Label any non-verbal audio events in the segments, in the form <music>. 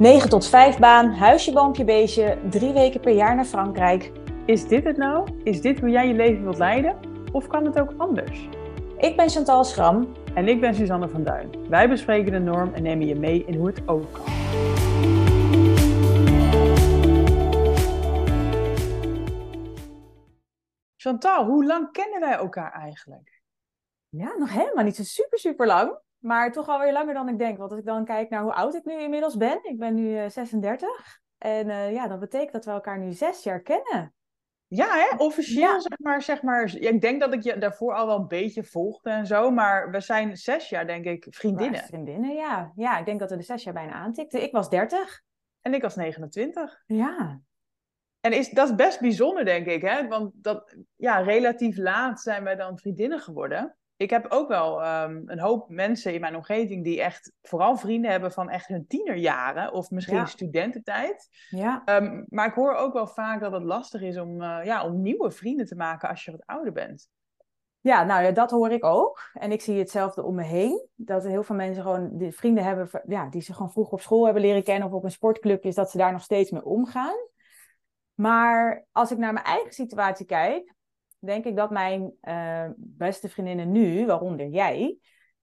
9 tot 5 baan, huisje, boompje, beestje, drie weken per jaar naar Frankrijk. Is dit het nou? Is dit hoe jij je leven wilt leiden? Of kan het ook anders? Ik ben Chantal Schram. En ik ben Suzanne van Duin. Wij bespreken de norm en nemen je mee in hoe het ook kan. Chantal, hoe lang kennen wij elkaar eigenlijk? Ja, nog helemaal niet zo super, super lang. Maar toch alweer langer dan ik denk. Want als ik dan kijk naar hoe oud ik nu inmiddels ben. Ik ben nu 36. Eh, en uh, ja, dat betekent dat we elkaar nu zes jaar kennen. Ja, hè? officieel zeg maar. Zeg maar ik denk dat ik je daarvoor al wel een beetje volgde en zo. Maar we zijn zes jaar, denk ik, vriendinnen. vriendinnen, ja. Ja, ik denk dat we de zes jaar bijna aantikten. Ik was 30. En ik was 29. Ja. En is, dat is best bijzonder, denk ik. Hè? Want dat, ja, relatief laat zijn wij dan vriendinnen geworden ik heb ook wel um, een hoop mensen in mijn omgeving die echt vooral vrienden hebben van echt hun tienerjaren of misschien studententijd. Ja. Um, maar ik hoor ook wel vaak dat het lastig is om, uh, ja, om nieuwe vrienden te maken als je wat ouder bent. Ja, nou ja, dat hoor ik ook. En ik zie hetzelfde om me heen. Dat heel veel mensen gewoon die vrienden hebben ja, die ze gewoon vroeg op school hebben leren kennen of op een sportclub is, dat ze daar nog steeds mee omgaan. Maar als ik naar mijn eigen situatie kijk, denk ik dat mijn uh, beste vriendinnen nu, waaronder jij,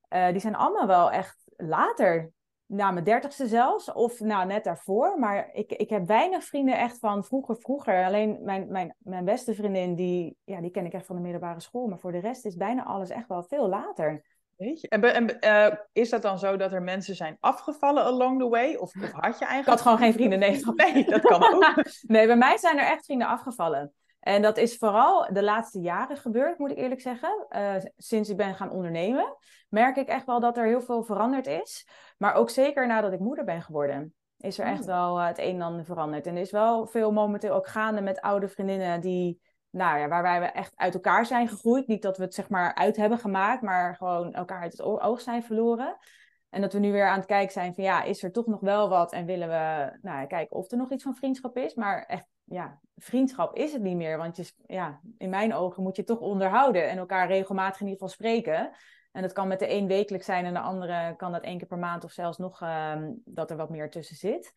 uh, die zijn allemaal wel echt later, na mijn dertigste zelfs, of nou net daarvoor. Maar ik, ik heb weinig vrienden echt van vroeger, vroeger. Alleen mijn, mijn, mijn beste vriendin, die, ja, die ken ik echt van de middelbare school. Maar voor de rest is bijna alles echt wel veel later. Weet je? En, en uh, is dat dan zo dat er mensen zijn afgevallen along the way? Of, of had je eigenlijk... Ik had gewoon geen <laughs> vrienden, nee. nee, dat kan ook. <laughs> nee, bij mij zijn er echt vrienden afgevallen. En dat is vooral de laatste jaren gebeurd, moet ik eerlijk zeggen. Uh, sinds ik ben gaan ondernemen, merk ik echt wel dat er heel veel veranderd is. Maar ook zeker nadat ik moeder ben geworden, is er echt oh. wel uh, het een en ander veranderd. En er is wel veel momenteel ook gaande met oude vriendinnen die, nou ja, waar wij echt uit elkaar zijn gegroeid. Niet dat we het zeg maar uit hebben gemaakt, maar gewoon elkaar uit het oog zijn verloren. En dat we nu weer aan het kijken zijn van ja, is er toch nog wel wat en willen we nou, kijken of er nog iets van vriendschap is. Maar echt ja, vriendschap is het niet meer. Want je, ja, in mijn ogen moet je toch onderhouden en elkaar regelmatig in ieder geval spreken. En dat kan met de een wekelijk zijn en de andere kan dat één keer per maand of zelfs nog uh, dat er wat meer tussen zit.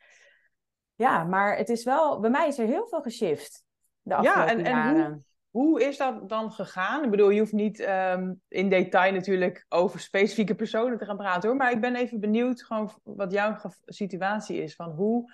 Ja, maar het is wel, bij mij is er heel veel geshift de afgelopen ja, en, jaren. En hoe, hoe is dat dan gegaan? Ik bedoel, je hoeft niet um, in detail natuurlijk over specifieke personen te gaan praten hoor. Maar ik ben even benieuwd gewoon wat jouw situatie is. Van hoe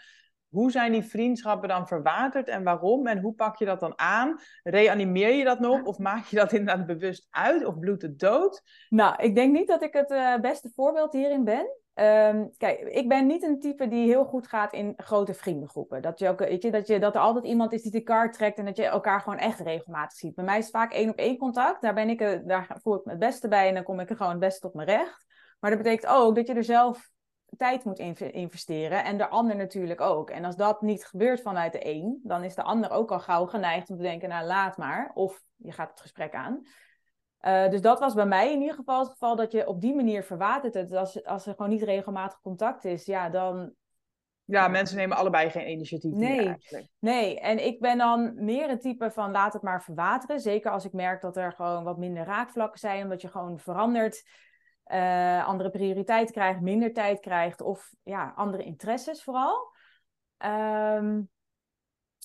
hoe zijn die vriendschappen dan verwaterd en waarom? En hoe pak je dat dan aan? Reanimeer je dat nog of maak je dat inderdaad bewust uit of bloedt het dood? Nou, ik denk niet dat ik het uh, beste voorbeeld hierin ben. Um, kijk, ik ben niet een type die heel goed gaat in grote vriendengroepen. Dat, je ook, weet je, dat, je, dat er altijd iemand is die de kaart trekt en dat je elkaar gewoon echt regelmatig ziet. Bij mij is het vaak één op één contact. Daar, ben ik, daar voel ik me het beste bij en dan kom ik er gewoon het beste tot mijn recht. Maar dat betekent ook dat je er zelf tijd moet investeren en de ander natuurlijk ook. En als dat niet gebeurt vanuit de een, dan is de ander ook al gauw geneigd om te denken, nou laat maar. Of je gaat het gesprek aan. Uh, dus dat was bij mij in ieder geval het geval dat je op die manier verwatert het. Als, als er gewoon niet regelmatig contact is, ja, dan... Ja, mensen nemen allebei geen initiatief nee, eigenlijk. Nee, en ik ben dan meer het type van laat het maar verwateren. Zeker als ik merk dat er gewoon wat minder raakvlakken zijn, omdat je gewoon verandert uh, andere prioriteiten krijgt, minder tijd krijgt of ja, andere interesses vooral. Um...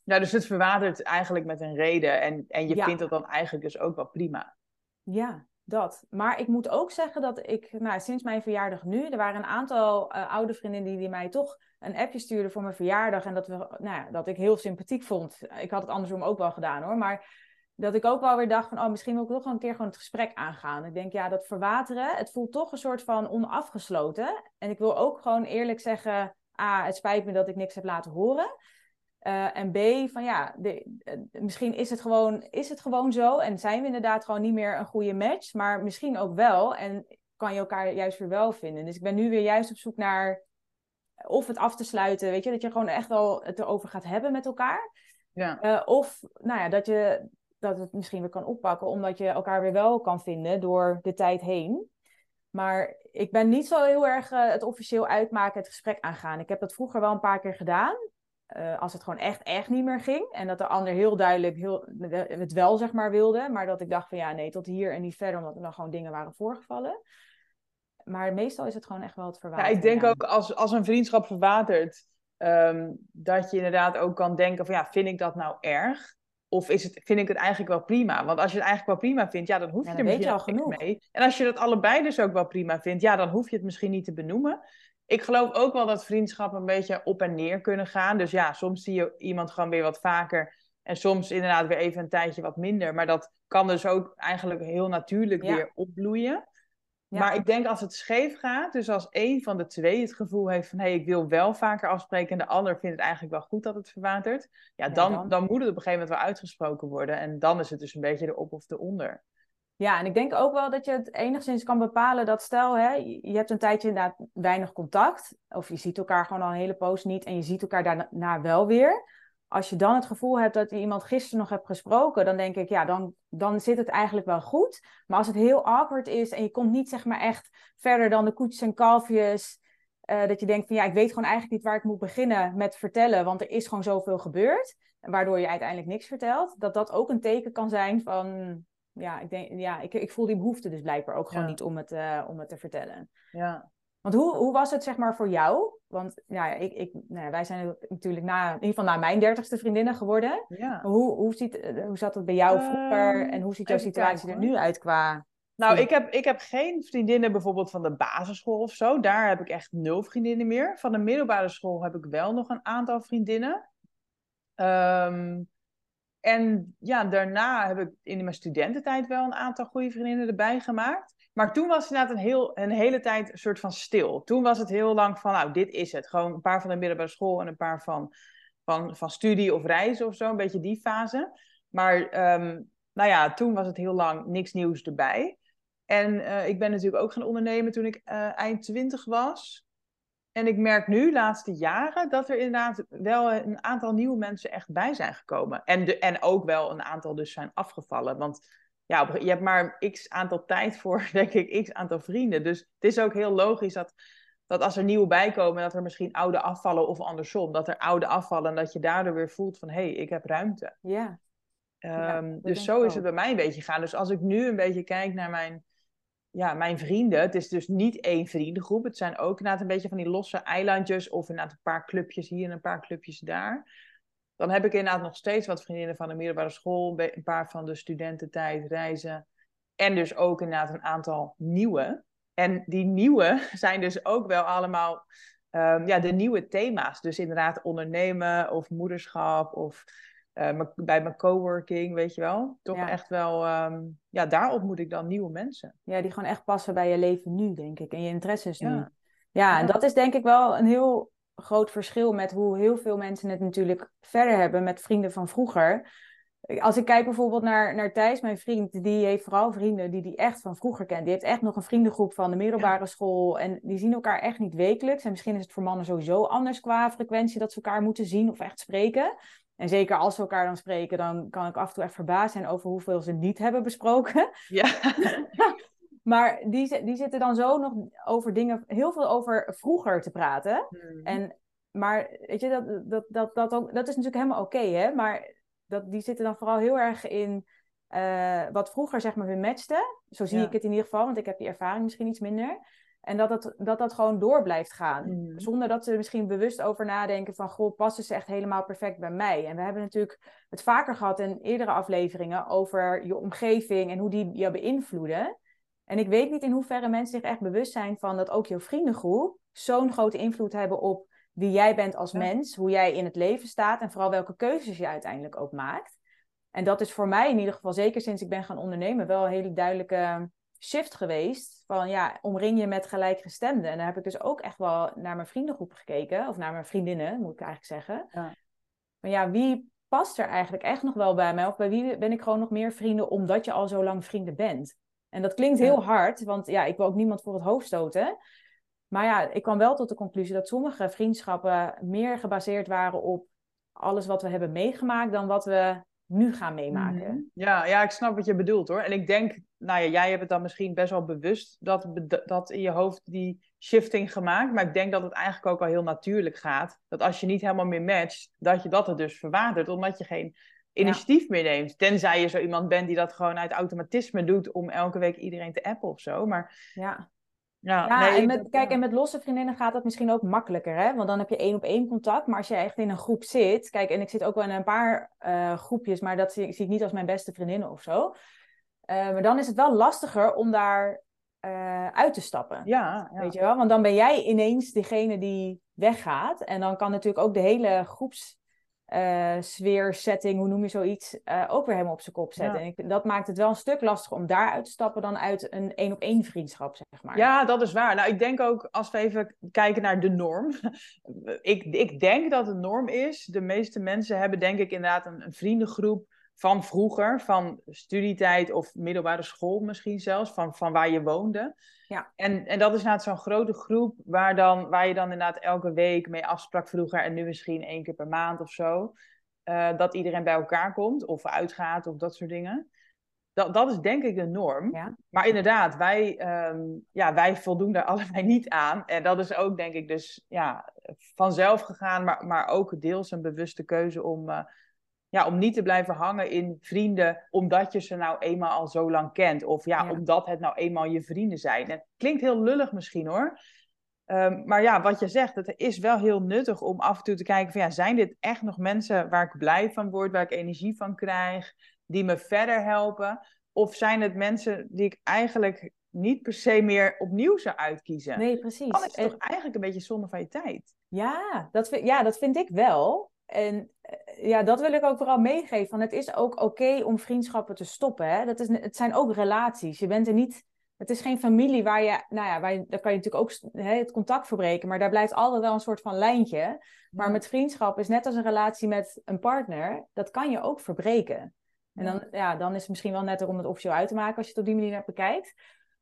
Ja, dus het verwatert eigenlijk met een reden en, en je vindt dat dan eigenlijk dus ook wel prima. Ja, dat. Maar ik moet ook zeggen dat ik, nou, sinds mijn verjaardag nu, er waren een aantal uh, oude vriendinnen die, die mij toch een appje stuurden voor mijn verjaardag. En dat, we, nou ja, dat ik heel sympathiek vond. Ik had het andersom ook wel gedaan hoor. Maar dat ik ook wel weer dacht van, oh, misschien wil ik toch een keer gewoon het gesprek aangaan. Ik denk, ja, dat verwateren, het voelt toch een soort van onafgesloten. En ik wil ook gewoon eerlijk zeggen, A, het spijt me dat ik niks heb laten horen. Uh, en B, van ja, de, uh, misschien is het, gewoon, is het gewoon zo en zijn we inderdaad gewoon niet meer een goede match, maar misschien ook wel en kan je elkaar juist weer wel vinden. Dus ik ben nu weer juist op zoek naar of het af te sluiten, weet je, dat je gewoon echt wel het erover gaat hebben met elkaar. Ja. Uh, of nou ja, dat je dat het misschien weer kan oppakken, omdat je elkaar weer wel kan vinden door de tijd heen. Maar ik ben niet zo heel erg uh, het officieel uitmaken, het gesprek aangaan. Ik heb dat vroeger wel een paar keer gedaan. Uh, als het gewoon echt, echt niet meer ging. En dat de ander heel duidelijk heel, het wel zeg maar wilde. Maar dat ik dacht van ja, nee, tot hier en niet verder. Omdat er dan gewoon dingen waren voorgevallen. Maar meestal is het gewoon echt wel het verwateren. Ja, ik denk ook als, als een vriendschap verwatert. ehm, dat je inderdaad ook kan denken van ja, vind ik dat nou erg? Of is het, vind ik het eigenlijk wel prima? Want als je het eigenlijk wel prima vindt, ja, dan hoef je er misschien al niet genoeg. mee. En als je dat allebei dus ook wel prima vindt, ja, dan hoef je het misschien niet te benoemen. Ik geloof ook wel dat vriendschappen een beetje op en neer kunnen gaan. Dus ja, soms zie je iemand gewoon weer wat vaker. En soms inderdaad weer even een tijdje wat minder. Maar dat kan dus ook eigenlijk heel natuurlijk Ja. weer opbloeien. Ja. Maar ik denk als het scheef gaat, dus als één van de twee het gevoel heeft van hé, hey, ik wil wel vaker afspreken en de ander vindt het eigenlijk wel goed dat het verwatert, ja, dan, dan- dan. moet het op een gegeven moment wel uitgesproken worden. En dan is het dus een beetje erop of eronder. Ja, en ik denk ook wel dat je het enigszins kan bepalen dat stel, hè, je je hebt een tijdje inderdaad weinig contact, of je ziet elkaar gewoon al een hele poos niet en je ziet elkaar daarna wel weer. Als je dan het gevoel hebt dat je iemand gisteren nog hebt gesproken, dan denk ik, ja, dan, dan zit het eigenlijk wel goed. Maar als het heel awkward is en je komt niet zeg maar echt verder dan de koetjes en kalfjes, eh, dat je denkt van ja, ik weet gewoon eigenlijk niet waar ik moet beginnen met vertellen, want er is gewoon zoveel gebeurd, waardoor je uiteindelijk niks vertelt, dat dat ook een teken kan zijn van ja, ik, denk, ja ik, ik voel die behoefte dus blijkbaar ook gewoon Ja. niet om het, eh, om het te vertellen. Ja. Want hoe, hoe was het zeg maar voor jou? Want ja, ik, ik, nou ja, wij zijn natuurlijk na, in ieder geval na mijn dertigste vriendinnen geworden. ja. Hoe, hoe, ziet, eh, hoe zat het bij jou vroeger? Ehm, en hoe ziet jouw situatie kijken, er nu uit qua... Nou, ik heb, ik heb geen vriendinnen bijvoorbeeld van de basisschool of zo. Daar heb ik echt nul vriendinnen meer. Van de middelbare school heb ik wel nog een aantal vriendinnen. Ehm, en ja, daarna heb ik in mijn studententijd wel een aantal goede vriendinnen erbij gemaakt. Maar toen was het inderdaad een, heel, een hele tijd een soort van stil. Toen was het heel lang van, nou, dit is het. Gewoon een paar van de middelbare school en een paar van, van, van studie of reizen of zo. Een beetje die fase. Maar ehm, nou ja, toen was het heel lang niks nieuws erbij. En eh, ik ben natuurlijk ook gaan ondernemen toen ik eh, eind twintig was. En ik merk nu, laatste jaren, dat er inderdaad wel een aantal nieuwe mensen echt bij zijn gekomen. En, de, en ook wel een aantal dus zijn afgevallen. Want ja, je hebt maar x aantal tijd voor, <laughs> denk ik, x aantal vrienden. Dus het is ook heel logisch dat, dat als er nieuwe bijkomen, dat er misschien oude afvallen of andersom. Dat er oude afvallen en dat je daardoor weer voelt van, hé, hey, ik heb ruimte. Ja, Ja, Ehm, dus zo is het bij mij een beetje gegaan. Dus als ik nu een beetje kijk naar mijn, ja, mijn vrienden, het is dus niet één vriendengroep. Het zijn ook inderdaad een beetje van die losse eilandjes of inderdaad een paar clubjes hier en een paar clubjes daar. Dan heb ik inderdaad nog steeds wat vriendinnen van de middelbare school, een paar van de studententijd, reizen. En dus ook inderdaad een aantal nieuwe. En die nieuwe <laughs> zijn dus ook wel allemaal ehm, ja, de nieuwe thema's. Dus inderdaad ondernemen of moederschap of eh, bij mijn coworking, weet je wel. Toch Ja. echt wel, ehm, ja, daar ontmoet ik dan nieuwe mensen. ja, die gewoon echt passen bij je leven nu, denk ik. En je interesses nu. Ja. Ja, en dat is denk ik wel een heel groot verschil met hoe heel veel mensen het natuurlijk verder hebben met vrienden van vroeger. Als ik kijk bijvoorbeeld naar, naar Thijs, mijn vriend, die heeft vooral vrienden die die echt van vroeger kent. Die heeft echt nog een vriendengroep van de middelbare school en die zien elkaar echt niet wekelijks. En misschien is het voor mannen sowieso anders qua frequentie dat ze elkaar moeten zien of echt spreken. En zeker als ze elkaar dan spreken, dan kan ik af en toe echt verbaasd zijn over hoeveel ze niet hebben besproken. Ja. <laughs> Maar die, die zitten dan zo nog over dingen, heel veel over vroeger te praten. En, maar weet je, dat, dat, dat, dat, ook, dat is natuurlijk helemaal oké, hè? Maar dat, die zitten dan vooral heel erg in eh, wat vroeger zeg maar hun matchte. Zo zie Ja. ik het in ieder geval, want ik heb die ervaring misschien iets minder. En dat dat, dat, dat gewoon door blijft gaan. Mhm. Zonder dat ze er misschien bewust over nadenken van... goh, passen ze echt helemaal perfect bij mij? En we hebben natuurlijk het vaker gehad in eerdere afleveringen... over je omgeving en hoe die je beïnvloeden. En ik weet niet in hoeverre mensen zich echt bewust zijn van... dat ook jouw vriendengroep zo'n grote invloed hebben op wie jij bent als mens... hoe jij in het leven staat en vooral welke keuzes je uiteindelijk ook maakt. En dat is voor mij in ieder geval, zeker sinds ik ben gaan ondernemen... wel een hele duidelijke shift geweest. Van ja, omring je met gelijkgestemden. En daar heb ik dus ook echt wel naar mijn vriendengroep gekeken. Of naar mijn vriendinnen, moet ik eigenlijk zeggen. Ja. Maar ja, wie past er eigenlijk echt nog wel bij mij? Of bij wie ben ik gewoon nog meer vrienden omdat je al zo lang vrienden bent? En dat klinkt heel hard, want ja, ik wil ook niemand voor het hoofd stoten. Maar ja, ik kwam wel tot de conclusie dat sommige vriendschappen meer gebaseerd waren op alles wat we hebben meegemaakt dan wat we nu gaan meemaken. Mhm. Ja, ja, ik snap wat je bedoelt hoor. En ik denk, nou ja, jij hebt het dan misschien best wel bewust dat, dat in je hoofd die shifting gemaakt. Maar ik denk dat het eigenlijk ook al heel natuurlijk gaat. Dat als je niet helemaal meer matcht, dat je dat er dus verwatert. Omdat je geen initiatief meer neemt. Tenzij je zo iemand bent die dat gewoon uit automatisme doet om elke week iedereen te appen of zo. Maar Ja, Ja, Ja, nee, en met, kijk, ja. en met losse vriendinnen gaat dat misschien ook makkelijker, hè? Want dan heb je één op één contact. Maar als je echt in een groep zit, kijk, en ik zit ook wel in een paar eh, groepjes, maar dat zie, zie ik niet als mijn beste vriendinnen of zo. Eh, maar dan is het wel lastiger om daar eh, uit te stappen. Ja, ja. Weet je wel? Want dan ben jij ineens degene die weggaat. En dan kan natuurlijk ook de hele groeps sfeer, setting, hoe noem je zoiets, eh, ook weer helemaal op zijn kop zetten. Ja. En ik, dat maakt het wel een stuk lastiger om daar uit te stappen dan uit een één op één vriendschap, zeg maar. Ja, dat is waar. Nou, ik denk ook, als we even kijken naar de norm. <laughs> ik, ik denk dat de norm is, de meeste mensen hebben denk ik inderdaad een, een vriendengroep van vroeger, van studietijd of middelbare school misschien zelfs, van, van waar je woonde. Ja. En, en dat is inderdaad zo'n grote groep waar, dan, waar je dan inderdaad elke week mee afsprak vroeger en nu misschien één keer per maand of zo. eh, dat iedereen bij elkaar komt of uitgaat of dat soort dingen. Dat, dat is denk ik de norm. Ja. Maar inderdaad, wij, ehm, ja, wij voldoen daar <laughs> allebei niet aan. En dat is ook, denk ik, dus ja, vanzelf gegaan, maar, maar ook deels een bewuste keuze om, eh, ja, om niet te blijven hangen in vrienden, omdat je ze nou eenmaal al zo lang kent. Of ja, Ja. omdat het nou eenmaal je vrienden zijn. En het klinkt heel lullig misschien hoor. Ehm, maar ja, wat je zegt, het is wel heel nuttig om af en toe te kijken van ja, zijn dit echt nog mensen waar ik blij van word, waar ik energie van krijg, die me verder helpen? Of zijn het mensen die ik eigenlijk niet per se meer opnieuw zou uitkiezen? Nee, precies. Dan is het En- toch eigenlijk een beetje zonde van je tijd. Ja, dat vind, ja, dat vind ik wel. En eh, ja, dat wil ik ook vooral meegeven. Van het is ook oké om vriendschappen te stoppen. Hè? Dat is, het zijn ook relaties. Je bent er niet. Het is geen familie waar je. Nou ja, waar je, daar kan je natuurlijk ook hè, het contact verbreken. Maar daar blijft altijd wel een soort van lijntje. Maar met vriendschap is net als een relatie met een partner. Dat kan je ook verbreken. En dan, ja, dan is het misschien wel netter om het officieel uit te maken als je het op die manier naar bekijkt.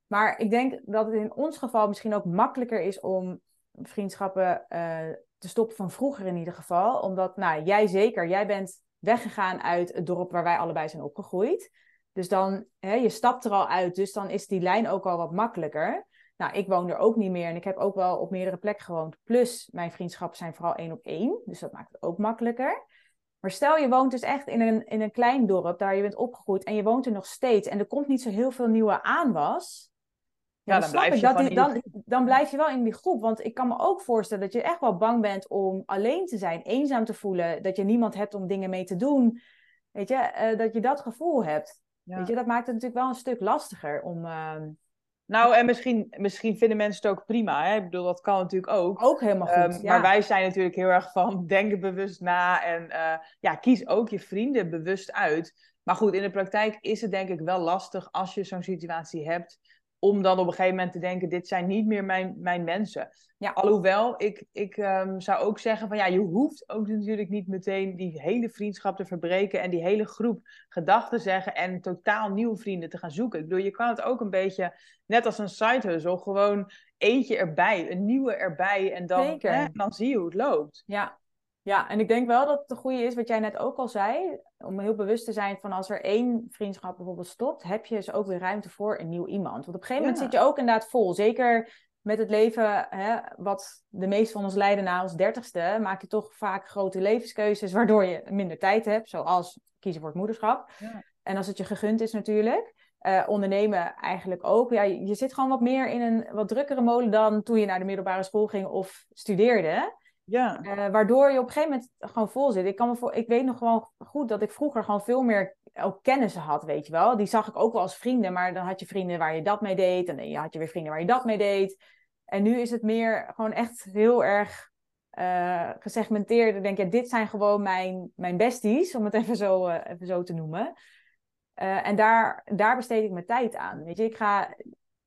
Maar ik denk dat het in ons geval misschien ook makkelijker is om vriendschappen eh, te stoppen van vroeger in ieder geval. Omdat, nou, jij zeker, jij bent weggegaan uit het dorp waar wij allebei zijn opgegroeid. Dus dan, hè, je stapt er al uit, dus dan is die lijn ook al wat makkelijker. Nou, ik woon er ook niet meer en ik heb ook wel op meerdere plekken gewoond. Plus, mijn vriendschappen zijn vooral één op één, dus dat maakt het ook makkelijker. Maar stel je woont dus echt in een, in een klein dorp, daar je bent opgegroeid en je woont er nog steeds en er komt niet zo heel veel nieuwe aanwas. Ja, dan blijf je dat die- dan, dan blijf je wel in die groep. Want ik kan me ook voorstellen dat je echt wel bang bent om alleen te zijn, eenzaam te voelen, dat je niemand hebt om dingen mee te doen. Weet je, eh, dat je dat gevoel hebt. Ja. Weet je, dat maakt het natuurlijk wel een stuk lastiger om ehm, Nou, en misschien, misschien vinden mensen het ook prima. Hè? Ik bedoel, dat kan natuurlijk ook. ook helemaal goed. Ehm, ja. Maar wij zijn natuurlijk heel erg van <laughs> denken bewust na en eh, ja, kies ook je vrienden bewust uit. Maar goed, in de praktijk is het denk ik wel lastig als je zo'n situatie hebt, om dan op een gegeven moment te denken, dit zijn niet meer mijn, mijn mensen. Ja. Alhoewel, ik, ik ehm, zou ook zeggen van ja, je hoeft ook natuurlijk niet meteen die hele vriendschap te verbreken en die hele groep gedachten zeggen en totaal nieuwe vrienden te gaan zoeken. Ik bedoel, je kan het ook een beetje, net als een side hustle, gewoon eentje erbij, een nieuwe erbij en dan, hè, dan zie je hoe het loopt. Ja. ja, en ik denk wel dat het de goede is, wat jij net ook al zei, om heel bewust te zijn van als er één vriendschap bijvoorbeeld stopt, heb je dus ook weer ruimte voor een nieuw iemand. Want op een gegeven moment Ja. zit je ook inderdaad vol. Zeker met het leven, hè, wat de meeste van ons leiden na ons dertigste, maak je toch vaak grote levenskeuzes, waardoor je minder tijd hebt, zoals kiezen voor het moederschap. Ja. En als het je gegund is natuurlijk. Eh, ondernemen eigenlijk ook. Ja, je, je zit gewoon wat meer in een wat drukkere molen dan toen je naar de middelbare school ging of studeerde. Ja, Eh, waardoor je op een gegeven moment gewoon vol zit. Ik, kan me voor, ik weet nog gewoon goed dat ik vroeger gewoon veel meer ook kennissen had, weet je wel. Die zag ik ook wel als vrienden, maar dan had je vrienden waar je dat mee deed. En dan had je weer vrienden waar je dat mee deed. En nu is het meer gewoon echt heel erg eh, gesegmenteerd. Ik denk, ja, dit zijn gewoon mijn, mijn besties, om het even zo, eh, even zo te noemen. En daar, daar besteed ik mijn tijd aan. Weet je, ik ga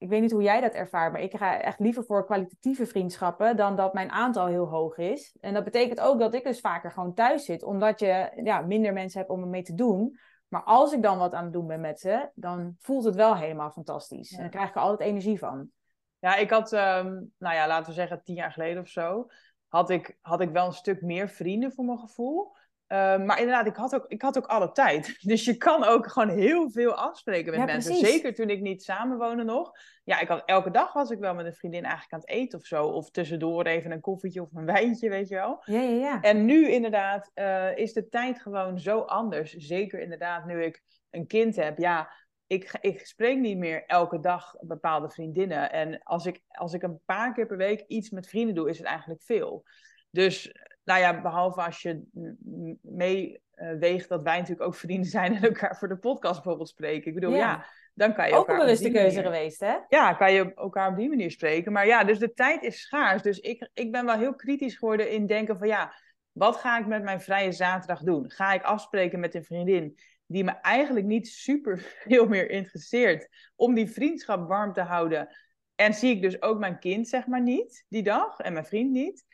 ik weet niet hoe jij dat ervaart, maar ik ga echt liever voor kwalitatieve vriendschappen dan dat mijn aantal heel hoog is. En dat betekent ook dat ik dus vaker gewoon thuis zit, omdat je ja, minder mensen hebt om mee te doen. Maar als ik dan wat aan het doen ben met ze, dan voelt het wel helemaal fantastisch. Ja. En dan krijg ik er altijd energie van. ja ik had, ehm, nou ja, laten we zeggen tien jaar geleden of zo, had ik, had ik wel een stuk meer vrienden voor mijn gevoel. Ehm, maar inderdaad, ik had, ook, ik had ook alle tijd. <laughs> Dus je kan ook gewoon heel veel afspreken met Ja, mensen. precies. Zeker toen ik niet samenwoonde nog. Ja, ik had, elke dag was ik wel met een vriendin eigenlijk aan het eten of zo. Of tussendoor even een koffietje of een wijntje, weet je wel. Ja, ja, ja. En nu inderdaad eh, is de tijd gewoon zo anders. Zeker inderdaad nu ik een kind heb. Ja, ik, ik spreek niet meer elke dag bepaalde vriendinnen. En als ik, als ik een paar keer per week iets met vrienden doe, is het eigenlijk veel. Dus, nou ja, behalve als je meeweegt dat wij natuurlijk ook vrienden <laughs> zijn en elkaar voor de podcast bijvoorbeeld spreken. Ik bedoel, ja, dan kan je ook een bewuste keuze geweest, hè? Ja, kan je elkaar op die manier spreken. Maar ja, dus de tijd is schaars. Dus ik, ik ben wel heel kritisch geworden in denken van ja, wat ga ik met mijn vrije zaterdag doen? Ga ik afspreken met een vriendin die me eigenlijk niet super <laughs> veel meer interesseert om die vriendschap warm te houden? En zie ik dus ook mijn kind, zeg maar, niet die dag en mijn vriend niet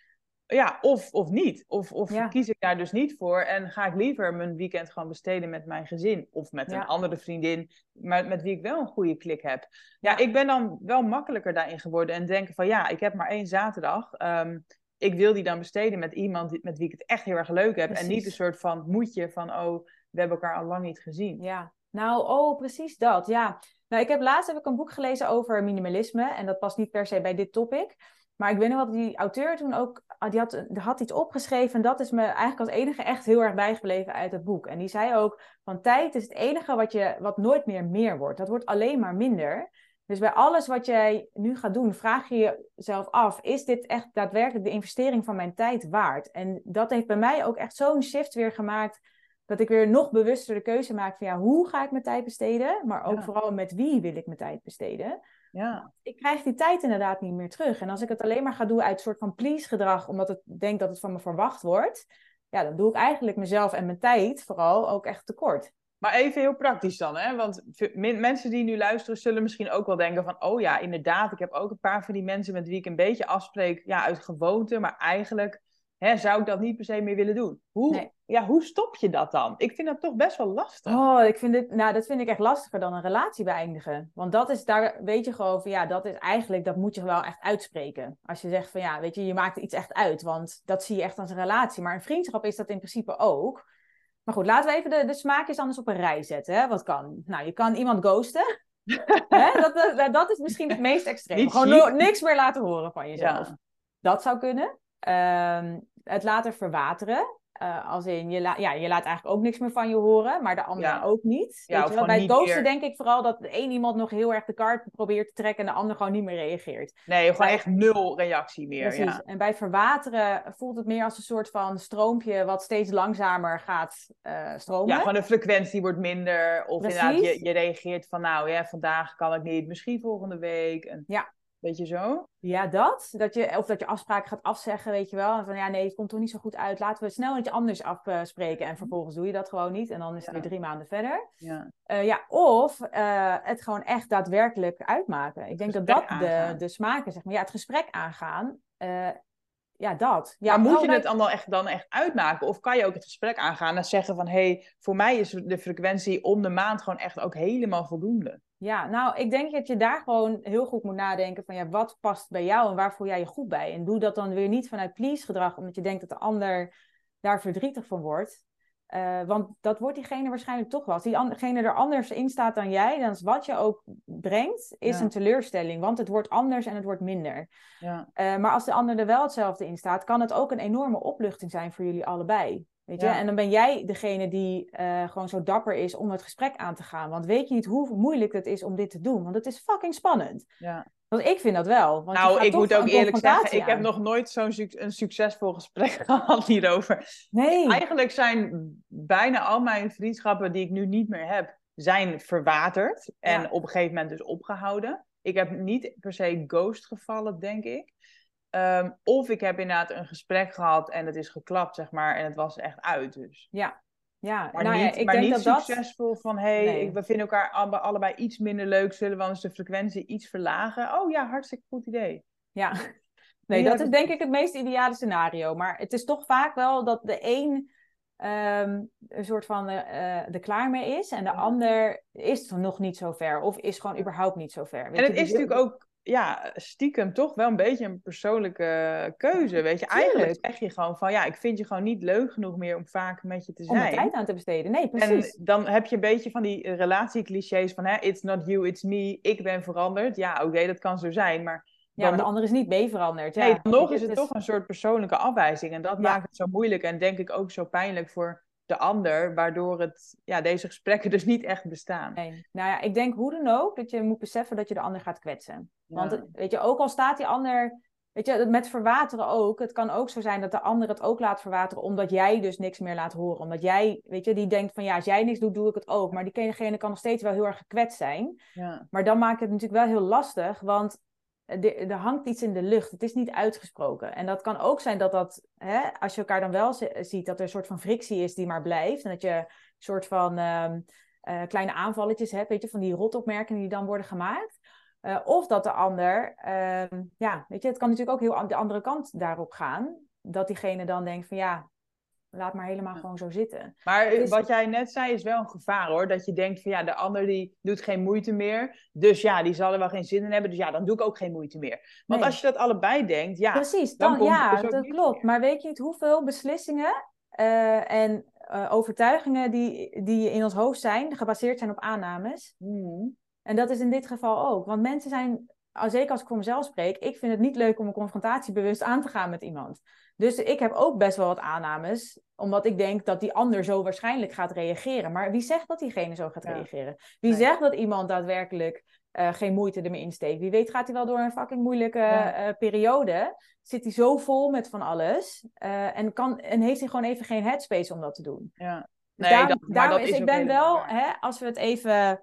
ja, of, of niet. Of, of kies ik daar dus niet voor en ga ik liever mijn weekend gewoon besteden met mijn gezin of met een andere vriendin, maar met wie ik wel een goede klik heb. Ja, ik ben dan wel makkelijker daarin geworden en denken van ja, ik heb maar één zaterdag. Ehm, ik wil die dan besteden met iemand met wie ik het echt heel erg leuk heb. En niet een soort van moedje van oh, we hebben elkaar al lang niet gezien. Ja, nou, oh, precies dat. Ja. Nou, ik heb laatst heb ik een boek gelezen over minimalisme. En dat past niet per se bij dit topic. Maar ik weet nog wat die auteur toen ook, ah, die had, die had iets opgeschreven en dat is me eigenlijk als enige echt heel erg bijgebleven uit het boek. En die zei ook, van tijd is het enige wat, je, wat nooit meer meer wordt. Dat wordt alleen maar minder. Dus bij alles wat jij nu gaat doen, vraag je jezelf af, is dit echt daadwerkelijk de investering van mijn tijd waard? En dat heeft bij mij ook echt zo'n shift weer gemaakt, dat ik weer nog bewuster de keuze maak van ja, hoe ga ik mijn tijd besteden? Maar ook vooral met wie wil ik mijn tijd besteden? Ja. Ik krijg die tijd inderdaad niet meer terug. En als ik het alleen maar ga doen uit een soort van please gedrag, omdat ik denk dat het van me verwacht wordt, ja, dan doe ik eigenlijk mezelf en mijn tijd vooral ook echt tekort. Maar even heel praktisch dan, hè? Want mensen die nu luisteren zullen misschien ook wel denken van... oh ja, inderdaad, ik heb ook een paar van die mensen met wie ik een beetje afspreek... ja, uit gewoonte, maar eigenlijk hè, zou ik dat niet per se meer willen doen. Hoe, ja, hoe stop je dat dan? Ik vind dat toch best wel lastig. Oh, ik vind dit, nou, dat vind ik echt lastiger dan een relatie beëindigen. Want dat is, daar weet je gewoon van, ja, dat is eigenlijk, dat moet je wel echt uitspreken. Als je zegt van, ja, weet je, je maakt iets echt uit. Want dat zie je echt als een relatie. Maar een vriendschap is dat in principe ook. Maar goed, laten we even de, de smaakjes anders op een rij zetten. Hè? Wat kan? Nou, je kan iemand ghosten. <laughs> Hè? Dat, dat, dat, is misschien het meest extreem. Gewoon niks meer laten horen van jezelf. Dat zou kunnen. Um, het laten verwateren. Uh, als in, je, ja, je laat eigenlijk ook niks meer van je horen, maar de ander ook niet. Ja, Weet je wel? Bij het ghosten denk ik vooral dat de een iemand nog heel erg de kaart probeert te trekken en de ander gewoon niet meer reageert. Nee, gewoon echt nul reactie meer. Precies. Ja. En bij verwateren voelt het meer als een soort van stroompje wat steeds langzamer gaat uh, stromen. Ja, van de frequentie wordt minder. Of inderdaad, je, je reageert van nou ja, vandaag kan ik niet, misschien volgende week. En... Ja, Weet je zo? Ja, dat. dat je, of dat je afspraken gaat afzeggen, weet je wel. Van ja, nee, het komt toch niet zo goed uit. Laten we snel iets anders afspreken. En vervolgens doe je dat gewoon niet. En dan is het weer drie maanden verder. Ja, uh, ja of uh, het gewoon echt daadwerkelijk uitmaken. Ik denk dat dat de, de smaken, zeg maar. Ja, het gesprek aangaan. Uh, ja, dat. Ja, maar moet je het dan echt, dan echt uitmaken? Of kan je ook het gesprek aangaan en zeggen van... hé, hey, voor mij is de frequentie om de maand gewoon echt ook helemaal voldoende? Ja, nou, ik denk dat je daar gewoon heel goed moet nadenken van... ja, wat past bij jou en waar voel jij je goed bij? En doe dat dan weer niet vanuit please gedrag... omdat je denkt dat de ander daar verdrietig van wordt. Uh, want dat wordt diegene waarschijnlijk toch wel. Als diegene er anders in staat dan jij, dan is wat je ook brengt, is een teleurstelling. Want het wordt anders en het wordt minder. Ja. Uh, maar als de ander er wel hetzelfde in staat, kan het ook een enorme opluchting zijn voor jullie allebei. Weet je? En dan ben jij degene die uh, gewoon zo dapper is om het gesprek aan te gaan. Want weet je niet hoe moeilijk het is om dit te doen? Want het is fucking spannend. Ja. Want ik vind dat wel. Want nou, ik moet ook eerlijk zeggen, ik heb nog nooit zo'n een succesvol gesprek <laughs> gehad hierover. Nee. Eigenlijk zijn bijna al mijn vriendschappen die ik nu niet meer heb, zijn verwaterd. En op een gegeven moment dus opgehouden. Ik heb niet per se ghost gevallen, denk ik. Um, of ik heb inderdaad een gesprek gehad en het is geklapt, zeg maar, en het was echt uit. Dus. Ja, ja, maar nou niet, ja, ik maar denk niet dat succesvol dat... van hey, nee. we vinden elkaar allebei iets minder leuk, zullen we anders de frequentie iets verlagen? Oh ja, hartstikke goed idee. Ja, <laughs> nee, dat is denk ik het meest ideale scenario. Maar het is toch vaak wel dat de een um, een soort van uh, er klaar mee is en de ander is nog niet zo ver of is gewoon überhaupt niet zo ver. Weet en het is natuurlijk ook ja, stiekem toch wel een beetje een persoonlijke keuze. Weet je, eigenlijk zeg je gewoon van ja, ik vind je gewoon niet leuk genoeg meer om vaak met je te zijn. Om er tijd aan te besteden. Nee, precies. En dan heb je een beetje van die relatieclichés van hè, it's not you, it's me, ik ben veranderd. Ja, oké, dat kan zo zijn, maar. Ja, maar de ander is niet mee veranderd. Ja. Nee, dan nog is het toch een soort persoonlijke afwijzing. En dat maakt het zo moeilijk en denk ik ook zo pijnlijk voor de ander, waardoor het, ja, deze gesprekken dus niet echt bestaan. Nee. Nou ja, ik denk hoe dan ook dat je moet beseffen dat je de ander gaat kwetsen. Want weet je, ook al staat die ander Weet je, met verwateren ook. Het kan ook zo zijn dat de ander het ook laat verwateren, omdat jij dus niks meer laat horen. Omdat jij, weet je, die denkt van ja, als jij niks doet, doe ik het ook. Maar diegene kan nog steeds wel heel erg gekwetst zijn. Ja. Maar dan maakt het natuurlijk wel heel lastig, want er hangt iets in de lucht. Het is niet uitgesproken. En dat kan ook zijn dat dat, hè, als je elkaar dan wel ziet, dat er een soort van frictie is die maar blijft. En dat je een soort van ehm, eh, kleine aanvalletjes hebt, weet je, van die rotopmerkingen die dan worden gemaakt. Uh, of dat de ander, uh, ja, weet je, het kan natuurlijk ook heel de andere kant daarop gaan. Dat diegene dan denkt van ja, laat maar helemaal gewoon zo zitten. Maar dus... wat jij net zei is wel een gevaar hoor. Dat je denkt van ja, de ander die doet geen moeite meer. Dus ja, die zal er wel geen zin in hebben. Dus ja, dan doe ik ook geen moeite meer. Want als je dat allebei denkt, ja. Precies, dan, dan ja, dus dat klopt. Maar weet je niet hoeveel beslissingen uh, en uh, overtuigingen die, die in ons hoofd zijn, gebaseerd zijn op aannames. Mm. En dat is in dit geval ook. Want mensen zijn, zeker als ik voor mezelf spreek, ik vind het niet leuk om een confrontatie bewust aan te gaan met iemand. Dus ik heb ook best wel wat aannames, omdat ik denk dat die ander zo waarschijnlijk gaat reageren. Maar wie zegt dat diegene zo gaat reageren? Wie zegt dat iemand daadwerkelijk uh, geen moeite ermee insteekt? Wie weet gaat hij wel door een fucking moeilijke uh, periode. Zit hij zo vol met van alles uh, en, kan, en heeft hij gewoon even geen headspace om dat te doen. Ja. Dus nee, dat, maar dat is, ik ben wel, hè, als we het even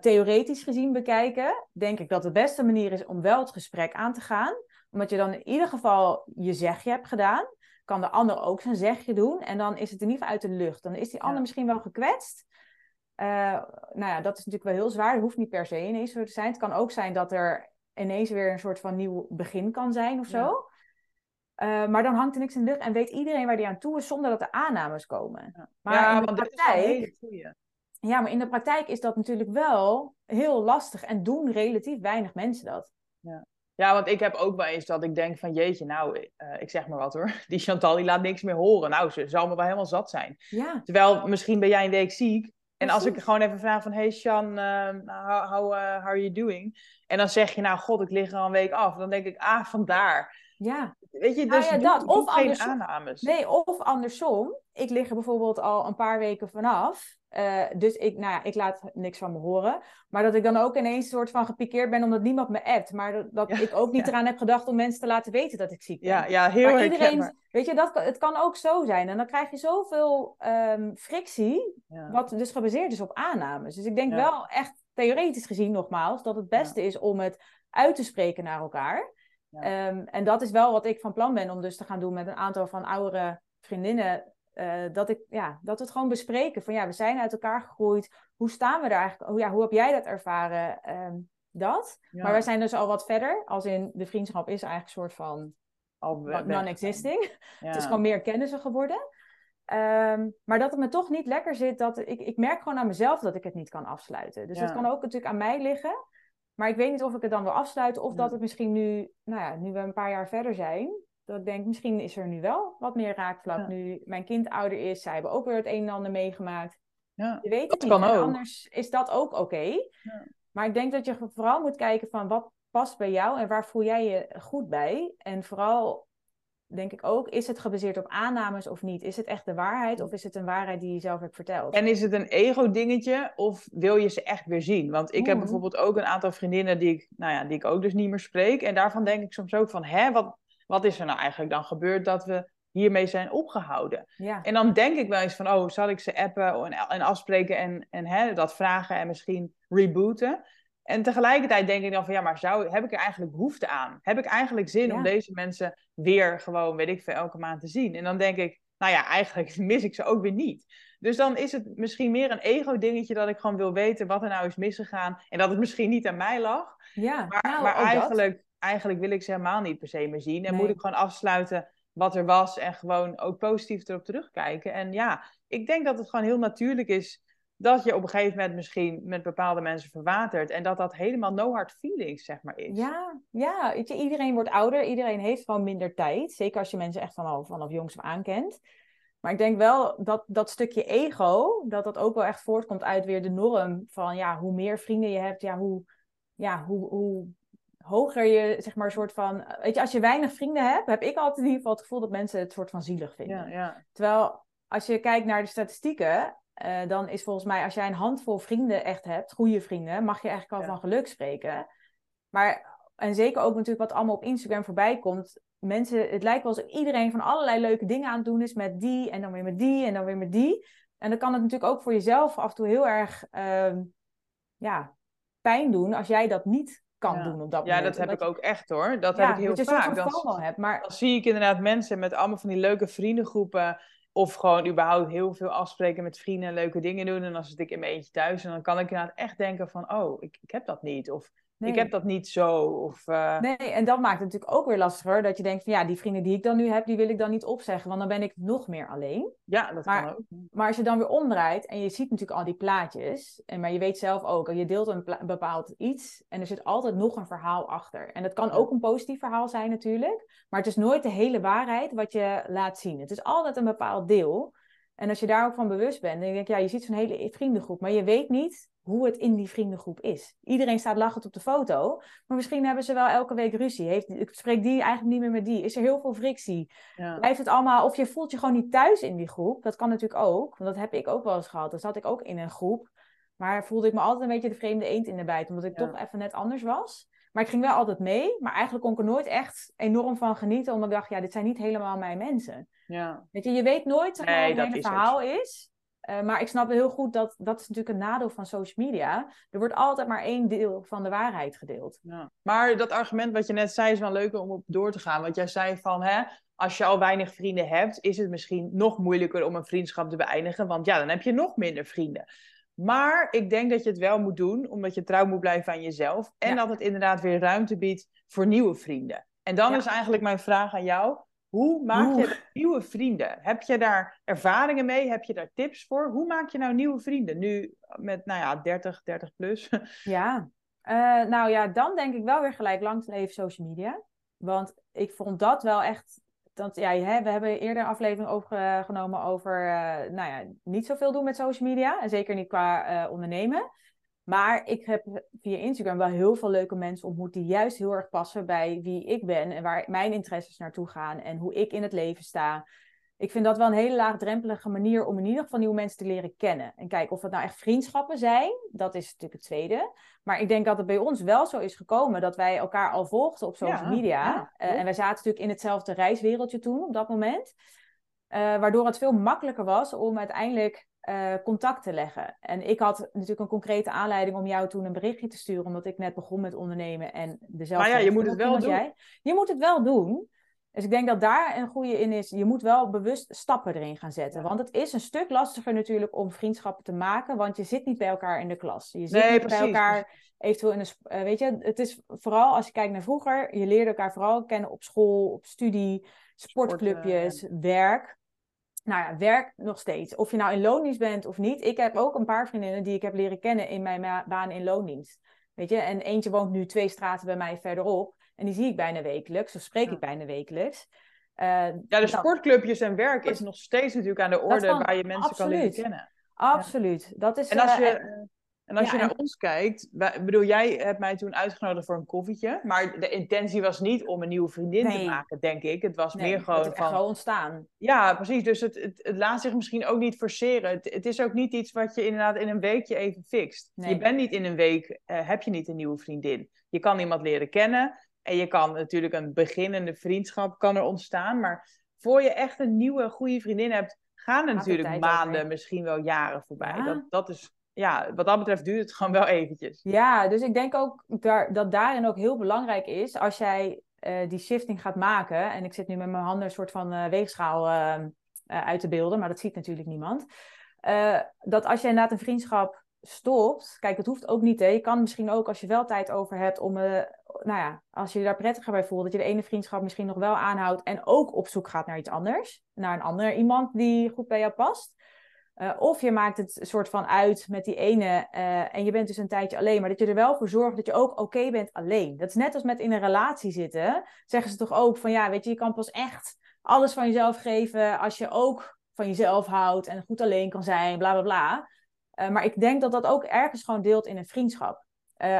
theoretisch gezien bekijken, denk ik dat de beste manier is om wel het gesprek aan te gaan. Omdat je dan in ieder geval je zegje hebt gedaan. Kan de ander ook zijn zegje doen. En dan is het in ieder geval uit de lucht. Dan is die ander misschien wel gekwetst. Uh, nou ja, dat is natuurlijk wel heel zwaar. Het hoeft niet per se ineens zo te zijn. Het kan ook zijn dat er ineens weer een soort van nieuw begin kan zijn of zo. Uh, maar dan hangt er niks in de lucht en weet iedereen waar die aan toe is zonder dat er aannames komen. Ja. Maar in de want praktijk. Ja, maar in de praktijk is dat natuurlijk wel heel lastig en doen relatief weinig mensen dat. Ja. Ja, want ik heb ook wel eens dat ik denk van jeetje, nou, uh, ik zeg maar wat hoor. <laughs> Die Chantal die laat niks meer horen. Nou, ze zal me wel helemaal zat zijn. Ja. Terwijl misschien ben jij een week ziek. En als ik gewoon even vraag van, hey Sjan, uh, how, how, uh, how are you doing? En dan zeg je, nou god, ik lig er al een week af. Dan denk ik, ah, vandaar. Ja. Weet je, nou dus ja, dat. of geen aannames. Nee, of andersom. Ik lig er bijvoorbeeld al een paar weken vanaf. Uh, dus ik, nou ja, ik laat niks van me horen. Maar dat ik dan ook ineens soort van gepikeerd ben omdat niemand me appt. Maar dat, dat ik ook niet eraan heb gedacht om mensen te laten weten dat ik ziek ben. Ja, ja heel maar iedereen, Weet je, dat, het kan ook zo zijn. En dan krijg je zoveel um, frictie, wat dus gebaseerd is op aannames. Dus ik denk wel echt theoretisch gezien nogmaals, dat het beste is om het uit te spreken naar elkaar. Um, en dat is wel wat ik van plan ben om dus te gaan doen met een aantal van oudere vriendinnen uh, dat, ik, ja, dat we het gewoon bespreken. Van ja, we zijn uit elkaar gegroeid. Hoe staan we daar eigenlijk? Hoe, ja, hoe heb jij dat ervaren? Um, dat. Maar wij zijn dus al wat verder. Als in de vriendschap is eigenlijk een soort van non-existing. Het is gewoon meer kennissen geworden. Um, maar dat het me toch niet lekker zit. Dat ik, ik merk gewoon aan mezelf dat ik het niet kan afsluiten. Dus het kan ook natuurlijk aan mij liggen. Maar ik weet niet of ik het dan wil afsluiten. Of dat het misschien nu, nou ja, nu we een paar jaar verder zijn dat ik denk, misschien is er nu wel wat meer raakvlak. Nu mijn kind ouder is, zij hebben ook weer het een en ander meegemaakt. Ja, je weet het niet. Anders is dat ook oké. Ja. Maar ik denk dat je vooral moet kijken van wat past bij jou en waar voel jij je goed bij. En vooral denk ik ook, is het gebaseerd op aannames of niet? Is het echt de waarheid of is het een waarheid die je zelf hebt verteld? En is het een ego-dingetje of wil je ze echt weer zien? Want ik heb bijvoorbeeld ook een aantal vriendinnen die ik, nou ja, die ik ook dus niet meer spreek. En daarvan denk ik soms ook van, hè, wat, wat is er nou eigenlijk dan gebeurd dat we hiermee zijn opgehouden? Ja. En dan denk ik wel eens van, oh, zal ik ze appen en, en afspreken en, en hè, dat vragen en misschien rebooten? En tegelijkertijd denk ik dan van, ja, maar zou, heb ik er eigenlijk behoefte aan? Heb ik eigenlijk zin om deze mensen weer gewoon, weet ik veel, elke maand te zien? En dan denk ik, nou ja, eigenlijk <laughs> mis ik ze ook weer niet. Dus dan is het misschien meer een ego-dingetje dat ik gewoon wil weten wat er nou is misgegaan. En dat het misschien niet aan mij lag. Ja, maar, nou, maar eigenlijk eigenlijk wil ik ze helemaal niet per se meer zien. En moet ik gewoon afsluiten wat er was en gewoon ook positief erop terugkijken. En ja, ik denk dat het gewoon heel natuurlijk is dat je op een gegeven moment misschien met bepaalde mensen verwatert. En dat dat helemaal no hard feelings, zeg maar, is. Ja, ja. Weet je, iedereen wordt ouder. Iedereen heeft gewoon minder tijd. Zeker als je mensen echt vanaf, vanaf jongs af aan kent. Maar ik denk wel dat dat stukje ego, dat dat ook wel echt voortkomt uit weer de norm van ja, hoe meer vrienden je hebt, ja, hoe, ja, hoe, hoe hoger je, zeg maar, een soort van... Weet je, als je weinig vrienden hebt, heb ik altijd in ieder geval het gevoel dat mensen het soort van zielig vinden. Ja, ja. Terwijl als je kijkt naar de statistieken, uh, dan is volgens mij als jij een handvol vrienden echt hebt, goede vrienden, mag je eigenlijk al van geluk spreken. Maar, en zeker ook natuurlijk wat allemaal op Instagram voorbij komt. Mensen, het lijkt wel alsof iedereen van allerlei leuke dingen aan het doen is met die en dan weer met die en dan weer met die. En dan kan het natuurlijk ook voor jezelf af en toe heel erg uh, ja, pijn doen als jij dat niet kan doen op dat ja, moment. Ja, dat heb ik ook echt hoor. Dat heb ik heel dat vaak. Dan, hebt, maar... dan zie ik inderdaad mensen met allemaal van die leuke vriendengroepen of gewoon überhaupt heel veel afspreken met vrienden en leuke dingen doen. En dan zit ik in mijn eentje thuis. En dan kan ik inderdaad echt denken van, oh, ik, ik heb dat niet. Of ik heb dat niet zo. Of, uh... Nee, en dat maakt het natuurlijk ook weer lastiger. Dat je denkt van ja, die vrienden die ik dan nu heb, die wil ik dan niet opzeggen. Want dan ben ik nog meer alleen. Ja, dat maar, kan ook. Maar als je dan weer omdraait en je ziet natuurlijk al die plaatjes. En, maar je weet zelf ook, je deelt een, een bepaald iets. En er zit altijd nog een verhaal achter. En dat kan ook een positief verhaal zijn natuurlijk. Maar het is nooit de hele waarheid wat je laat zien. Het is altijd een bepaald deel. En als je daar ook van bewust bent, dan denk ik, ja, je ziet zo'n hele vriendengroep, maar je weet niet hoe het in die vriendengroep is. Iedereen staat lachend op de foto, maar misschien hebben ze wel elke week ruzie. Heeft, ik spreek die eigenlijk niet meer met die. Is er heel veel frictie? Ja. Blijft het allemaal, of je voelt je gewoon niet thuis in die groep. Dat kan natuurlijk ook, want dat heb ik ook wel eens gehad. Dan zat ik ook in een groep, maar voelde ik me altijd een beetje de vreemde eend in de bijt, omdat ik toch even net anders was. Maar ik ging wel altijd mee, maar eigenlijk kon ik er nooit echt enorm van genieten, omdat ik dacht, ja, dit zijn niet helemaal mijn mensen. Ja. Weet je, je weet nooit zeg maar, wat het verhaal is. Uh, maar ik snap heel goed dat dat is natuurlijk een nadeel van social media. Er wordt altijd maar één deel van de waarheid gedeeld. Ja. Maar dat argument wat je net zei is wel leuk om op door te gaan. Want jij zei van, hè, als je al weinig vrienden hebt, is het misschien nog moeilijker om een vriendschap te beëindigen. Want ja, dan heb je nog minder vrienden. Maar ik denk dat je het wel moet doen, omdat je trouw moet blijven aan jezelf. En dat het inderdaad weer ruimte biedt voor nieuwe vrienden. En dan is eigenlijk mijn vraag aan jou. Hoe maak je nieuwe vrienden? Heb je daar ervaringen mee? Heb je daar tips voor? Hoe maak je nou nieuwe vrienden? Nu met, nou ja, 30, 30 plus. <laughs> Ja, uh, nou ja, dan denk ik wel weer gelijk langs leven social media. Want ik vond dat wel echt. Dat, ja, we hebben eerder een aflevering overgenomen over uh, nou ja, niet zoveel doen met social media. En zeker niet qua uh, ondernemen. Maar ik heb via Instagram wel heel veel leuke mensen ontmoet die juist heel erg passen bij wie ik ben en waar mijn interesses naartoe gaan en hoe ik in het leven sta. Ik vind dat wel een hele laagdrempelige manier om in ieder geval nieuwe mensen te leren kennen. En kijk, of het nou echt vriendschappen zijn, dat is natuurlijk het tweede. Maar ik denk dat het bij ons wel zo is gekomen dat wij elkaar al volgden op social media. Ja, uh, en wij zaten natuurlijk in hetzelfde reiswereldje toen op dat moment. Uh, waardoor het veel makkelijker was om uiteindelijk uh, contact te leggen. En ik had natuurlijk een concrete aanleiding om jou toen een berichtje te sturen, omdat ik net begon met ondernemen en dezelfde. Maar ja, je moet het wel doen. Jij. Je moet het wel doen. Dus ik denk dat daar een goede in is. Je moet wel bewust stappen erin gaan zetten. Want het is een stuk lastiger natuurlijk om vriendschappen te maken, want je zit niet bij elkaar in de klas. Je zit nee, niet precies, bij elkaar eventueel in een. Uh, weet je, het is vooral als je kijkt naar vroeger, je leerde elkaar vooral kennen op school, op studie, sportclubjes, Sport, uh, werk nou ja, werk nog steeds. Of je nou in loondienst bent of niet. Ik heb ook een paar vriendinnen die ik heb leren kennen in mijn baan in loondienst. Weet je, en eentje woont nu twee straten bij mij verderop. En die zie ik bijna wekelijks, of spreek ik bijna wekelijks. Uh, ja, de dan, sportclubjes en werk is nog steeds natuurlijk aan de orde kan, waar je mensen absoluut, kan leren kennen. Absoluut. Ja. Dat is, en als uh, je, en als ja, je naar en... ons kijkt, bedoel, jij hebt mij toen uitgenodigd voor een koffietje. Maar de intentie was niet om een nieuwe vriendin nee. te maken, denk ik. Het was nee, meer gewoon het van. gewoon ontstaan. Ja, precies. Dus het, het, het, laat zich misschien ook niet forceren. Het, het, is ook niet iets wat je inderdaad in een weekje even fixt. Nee. Je bent niet in een week, uh, heb je niet een nieuwe vriendin. Je kan iemand leren kennen. En je kan natuurlijk een beginnende vriendschap kan er ontstaan. Maar voor je echt een nieuwe, goede vriendin hebt, gaan er natuurlijk maanden, misschien wel jaren voorbij. Ja. Dat, dat is ja, wat dat betreft duurt het gewoon wel eventjes. Ja, dus ik denk ook daar, dat daarin ook heel belangrijk is als jij uh, die shifting gaat maken. En ik zit nu met mijn handen een soort van uh, weegschaal uh, uit te beelden, maar dat ziet natuurlijk niemand. dat als je inderdaad een vriendschap stopt, kijk, het hoeft ook niet. Hè. Je kan misschien ook, als je wel tijd over hebt, om, nou ja, als je je daar prettiger bij voelt, dat je de ene vriendschap misschien nog wel aanhoudt en ook op zoek gaat naar iets anders. Naar een ander iemand die goed bij jou past. Uh, of je maakt het soort van uit met die ene uh, en je bent dus een tijdje alleen. Maar dat je er wel voor zorgt dat je ook oké bent alleen. Dat is net als met in een relatie zitten. Zeggen ze toch ook van ja, weet je, je kan pas echt alles van jezelf geven als je ook van jezelf houdt en goed alleen kan zijn, bla bla bla. Uh, maar ik denk dat dat ook ergens gewoon deelt in een vriendschap.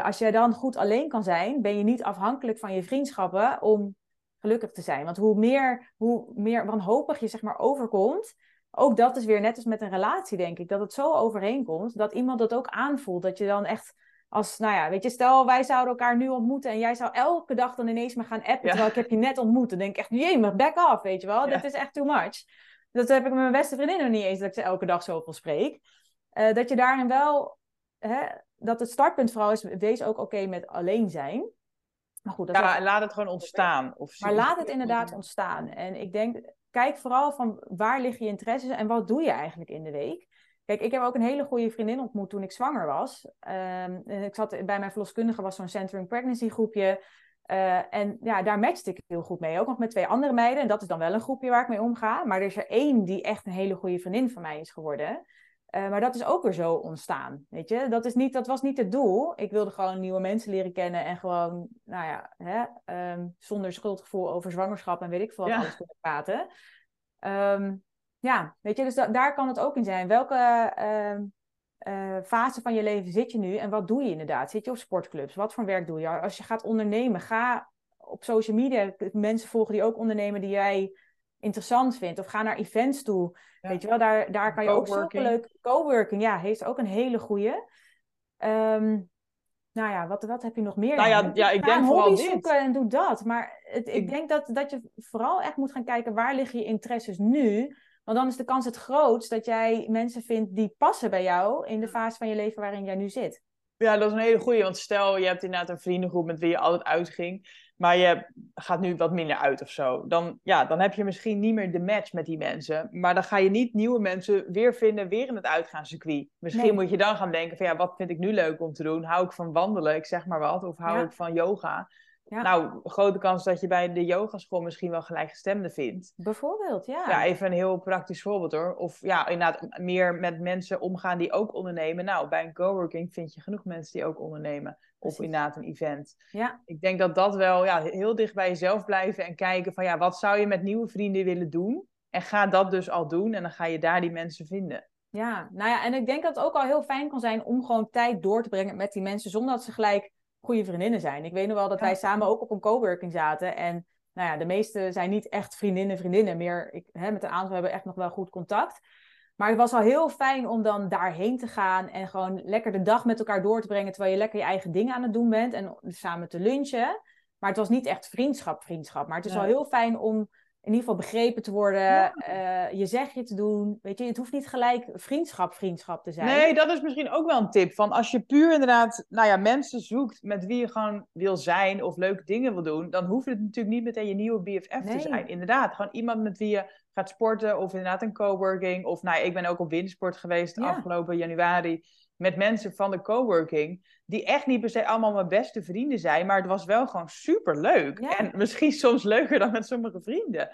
als jij dan goed alleen kan zijn, ben je niet afhankelijk van je vriendschappen om gelukkig te zijn. Want hoe meer, hoe meer wanhopig je zeg maar overkomt, ook dat is weer net als met een relatie, denk ik, dat het zo overeenkomt dat iemand dat ook aanvoelt. Dat je dan echt als, nou ja, weet je, stel wij zouden elkaar nu ontmoeten en jij zou elke dag dan ineens maar gaan appen, terwijl ik heb je net ontmoet. Dan denk ik echt, jee, maar back off, weet je wel. Dit is echt too much. Dat heb ik met mijn beste vriendin nog niet eens, dat ik ze elke dag zoveel spreek. Uh, dat je daarin wel, hè, dat het startpunt vooral is, wees ook oké met alleen zijn. Maar goed, dat ja, laat het gewoon ontstaan. Of maar laat het inderdaad ontstaan. En ik denk, kijk vooral van waar liggen je interesses en wat doe je eigenlijk in de week. Kijk, ik heb ook een hele goede vriendin ontmoet toen ik zwanger was. Um, ik zat bij mijn verloskundige, was zo'n Centering Pregnancy groepje. Uh, en ja, daar matchte ik heel goed mee. Ook nog met twee andere meiden. En dat is dan wel een groepje waar ik mee omga. Maar er is er één die echt een hele goede vriendin van mij is geworden. Uh, maar dat is ook weer zo ontstaan. Weet je, dat, is niet, dat was niet het doel. Ik wilde gewoon nieuwe mensen leren kennen en gewoon, nou ja, hè, um, zonder schuldgevoel over zwangerschap en weet ik veel wat alles kunnen praten. Um, ja, weet je, dus daar kan het ook in zijn. Welke uh, fase van je leven zit je nu en wat doe je inderdaad? Zit je op sportclubs? Wat voor werk doe je? Als je gaat ondernemen, ga op social media mensen volgen die ook ondernemen die jij interessant vindt. Of ga naar events toe. Weet je wel, daar, daar kan je ook zulke leuk... Coworking, ja, heeft ook een hele goede. Um, nou ja, wat, wat heb je nog meer? Nou ja, ja ik denk vooral dit. zoeken en doe dat. Maar het, ik, ik, denk dat, dat je vooral echt moet gaan kijken... waar liggen je interesses nu... Want dan is de kans het grootst dat jij mensen vindt die passen bij jou in de fase van je leven waarin jij nu zit. Ja, dat is een hele goeie. Want stel, je hebt inderdaad een vriendengroep met wie je altijd uitging. Maar je gaat nu wat minder uit of zo. Dan, ja, dan heb je misschien niet meer de match met die mensen. Maar dan ga je niet nieuwe mensen weer vinden, weer in het uitgaanscircuit. Misschien moet je dan gaan denken van ja, wat vind ik nu leuk om te doen? Hou ik van wandelen, ik zeg maar wat. Of hou ik van yoga? Ja. Nou, grote kans dat je bij de yogaschool misschien wel gelijkgestemde vindt. Bijvoorbeeld, ja. Ja, even een heel praktisch voorbeeld hoor. Of ja, inderdaad meer met mensen omgaan die ook ondernemen. Nou, bij een coworking vind je genoeg mensen die ook ondernemen. Of inderdaad een event. Ja. Ik denk dat dat wel ja, heel dicht bij jezelf blijven en kijken van ja, wat zou je met nieuwe vrienden willen doen? En ga dat dus al doen en dan ga je daar die mensen vinden. Ja, nou ja, en ik denk dat het ook al heel fijn kan zijn om gewoon tijd door te brengen met die mensen zonder dat ze gelijk goede vriendinnen zijn. Ik weet nog wel dat wij samen ook op een coworking zaten. En nou ja, de meeste zijn niet echt vriendinnen, vriendinnen meer. Ik, hè, met een aantal hebben we echt nog wel goed contact. Maar het was al heel fijn om dan daarheen te gaan en gewoon lekker de dag met elkaar door te brengen. Terwijl je lekker je eigen dingen aan het doen bent en samen te lunchen. Maar het was niet echt vriendschap, vriendschap. Maar het is wel heel fijn om in ieder geval begrepen te worden, ja. uh, je zegje te doen. Weet je, het hoeft niet gelijk vriendschap, vriendschap te zijn. Nee, dat is misschien ook wel een tip. Van als je puur inderdaad, nou ja, mensen zoekt met wie je gewoon wil zijn of leuke dingen wil doen, dan hoeft het natuurlijk niet meteen je nieuwe BFF te zijn. Inderdaad, gewoon iemand met wie je gaat sporten of inderdaad een coworking. Of nou, ik ben ook op windsport geweest afgelopen januari met mensen van de coworking, die echt niet per se allemaal mijn beste vrienden zijn, maar het was wel gewoon super leuk. En misschien <laughs> soms leuker dan met sommige vrienden.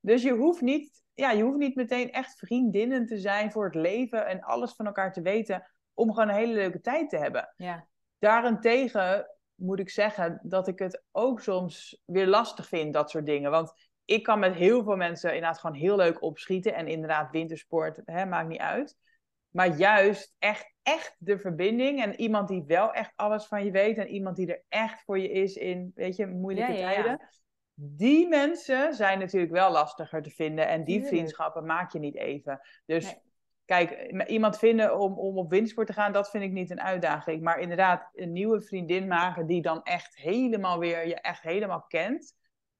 Dus je hoeft niet, ja, je hoeft niet meteen echt vriendinnen te zijn voor het leven en alles van elkaar te weten om gewoon een hele leuke tijd te hebben. Ja. Daarentegen moet ik zeggen dat ik het ook soms weer lastig vind, dat soort dingen. Want ik kan met heel veel mensen inderdaad gewoon heel leuk opschieten. En inderdaad, wintersport, hè, maakt niet uit. Maar juist echt, echt de verbinding. En iemand die wel echt alles van je weet. En iemand die er echt voor je is in, weet je, moeilijke tijden. Die mensen zijn natuurlijk wel lastiger te vinden. En die vriendschappen maak je niet even. Dus kijk, iemand vinden om, om op windsport te gaan, dat vind ik niet een uitdaging. Maar inderdaad, een nieuwe vriendin maken die dan echt helemaal weer je echt helemaal kent.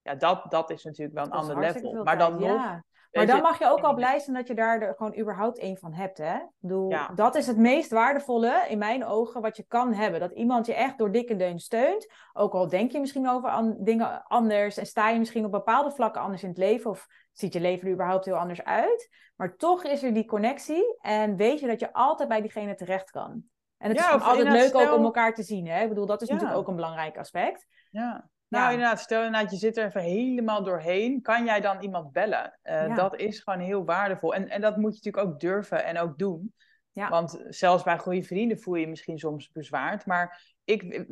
Ja, dat, dat is natuurlijk wel een ander level. Maar dan nog maar dan mag je ook al blij zijn dat je daar de, gewoon überhaupt één van hebt. Hè? Bedoel, Dat is het meest waardevolle in mijn ogen wat je kan hebben. Dat iemand je echt door dik en deun steunt. Ook al denk je misschien over an dingen anders en sta je misschien op bepaalde vlakken anders in het leven. Of ziet je leven er überhaupt heel anders uit. Maar toch is er die connectie en weet je dat je altijd bij diegene terecht kan. En het is altijd leuk ook om elkaar te zien. Hè? Ik bedoel, dat is natuurlijk ook een belangrijk aspect. Ja. Nou, inderdaad, stel inderdaad, je zit er even helemaal doorheen. Kan jij dan iemand bellen? Uh, Dat is gewoon heel waardevol. En, en dat moet je natuurlijk ook durven en ook doen. Ja. Want zelfs bij goede vrienden voel je je misschien soms bezwaard. Maar ik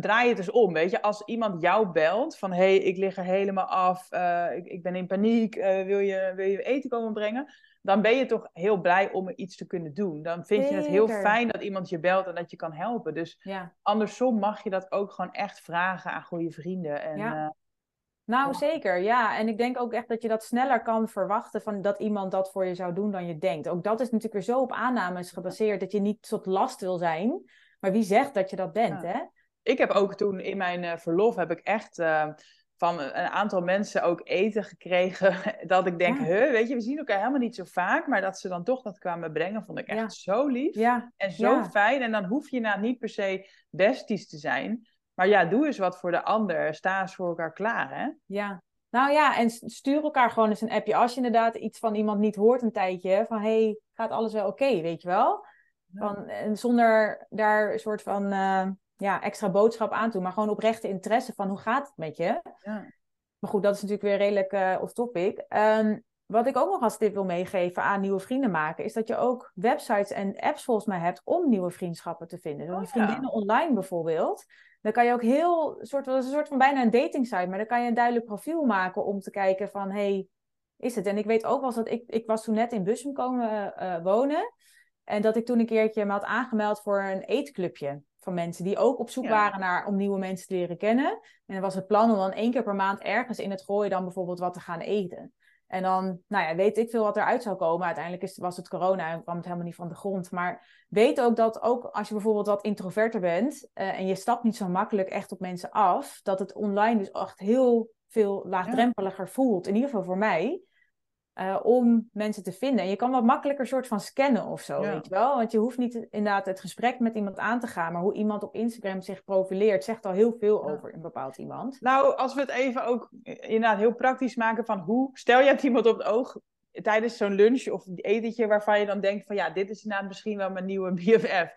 draai het eens om, weet je. Als iemand jou belt van... hé, hey, ik lig er helemaal af, uh, ik, ik ben in paniek, uh, wil, je, wil je eten komen brengen? Dan ben je toch heel blij om er iets te kunnen doen. Dan vind je het heel fijn dat iemand je belt en dat je kan helpen. Dus ja. andersom mag je dat ook gewoon echt vragen aan goede vrienden. En, ja. Uh, Nou, zeker, ja. En ik denk ook echt dat je dat sneller kan verwachten van dat iemand dat voor je zou doen dan je denkt. Ook dat is natuurlijk weer zo op aannames gebaseerd dat je niet tot last wil zijn. Maar wie zegt dat je dat bent, hè? Ik heb ook toen in mijn uh, verlof heb ik echt uh, van een aantal mensen ook eten gekregen. <laughs> Dat ik denk, ja. huh, weet je, we zien elkaar helemaal niet zo vaak. Maar dat ze dan toch dat kwamen brengen, vond ik echt Ja. zo lief. Ja, En zo fijn. En dan hoef je nou niet per se besties te zijn. Maar ja, doe eens wat voor de ander. Sta eens voor elkaar klaar, hè? ja. Nou ja, en stuur elkaar gewoon eens een appje. Als je inderdaad iets van iemand niet hoort een tijdje, van hey, gaat alles wel oké, weet je wel? Van, en zonder daar een soort van eh, ja, extra boodschap aan toe, maar gewoon oprechte interesse van hoe gaat het met je? Ja. Maar goed, dat is natuurlijk weer redelijk eh off-topic. Ehm, wat ik ook nog als tip wil meegeven aan nieuwe vrienden maken, is dat je ook websites en apps volgens mij hebt om nieuwe vriendschappen te vinden. Dus Oh, ja. vriendinnen online bijvoorbeeld. Dan kan je ook heel, soort, dat is een soort van bijna een dating site, maar dan kan je een duidelijk profiel maken om te kijken van, hey, is het? En ik weet ook wel eens dat ik, ik was toen net in Bussum komen eh, wonen. En dat ik toen een keertje me had aangemeld voor een eetclubje van mensen die ook op zoek Ja. waren naar om nieuwe mensen te leren kennen. En dan was het plan om dan één keer per maand ergens in het gooien dan bijvoorbeeld wat te gaan eten. En dan, nou ja, weet ik veel wat eruit zou komen. Uiteindelijk is, was het corona en kwam het helemaal niet van de grond. Maar weet ook dat ook als je bijvoorbeeld wat introverter bent eh, en je stapt niet zo makkelijk echt op mensen af, dat het online dus echt heel veel laagdrempeliger voelt. In ieder geval voor mij. Eh, om mensen te vinden. En je kan wat makkelijker soort van scannen of zo, Ja. weet je wel? Want je hoeft niet inderdaad het gesprek met iemand aan te gaan, maar hoe iemand op Instagram zich profileert, zegt al heel veel Ja. over een bepaald iemand. Nou, als we het even ook inderdaad heel praktisch maken van hoe... Stel je hebt iemand op het oog tijdens zo'n lunch of etentje waarvan je dan denkt van... Ja, dit is inderdaad misschien wel mijn nieuwe <laughs> BFF.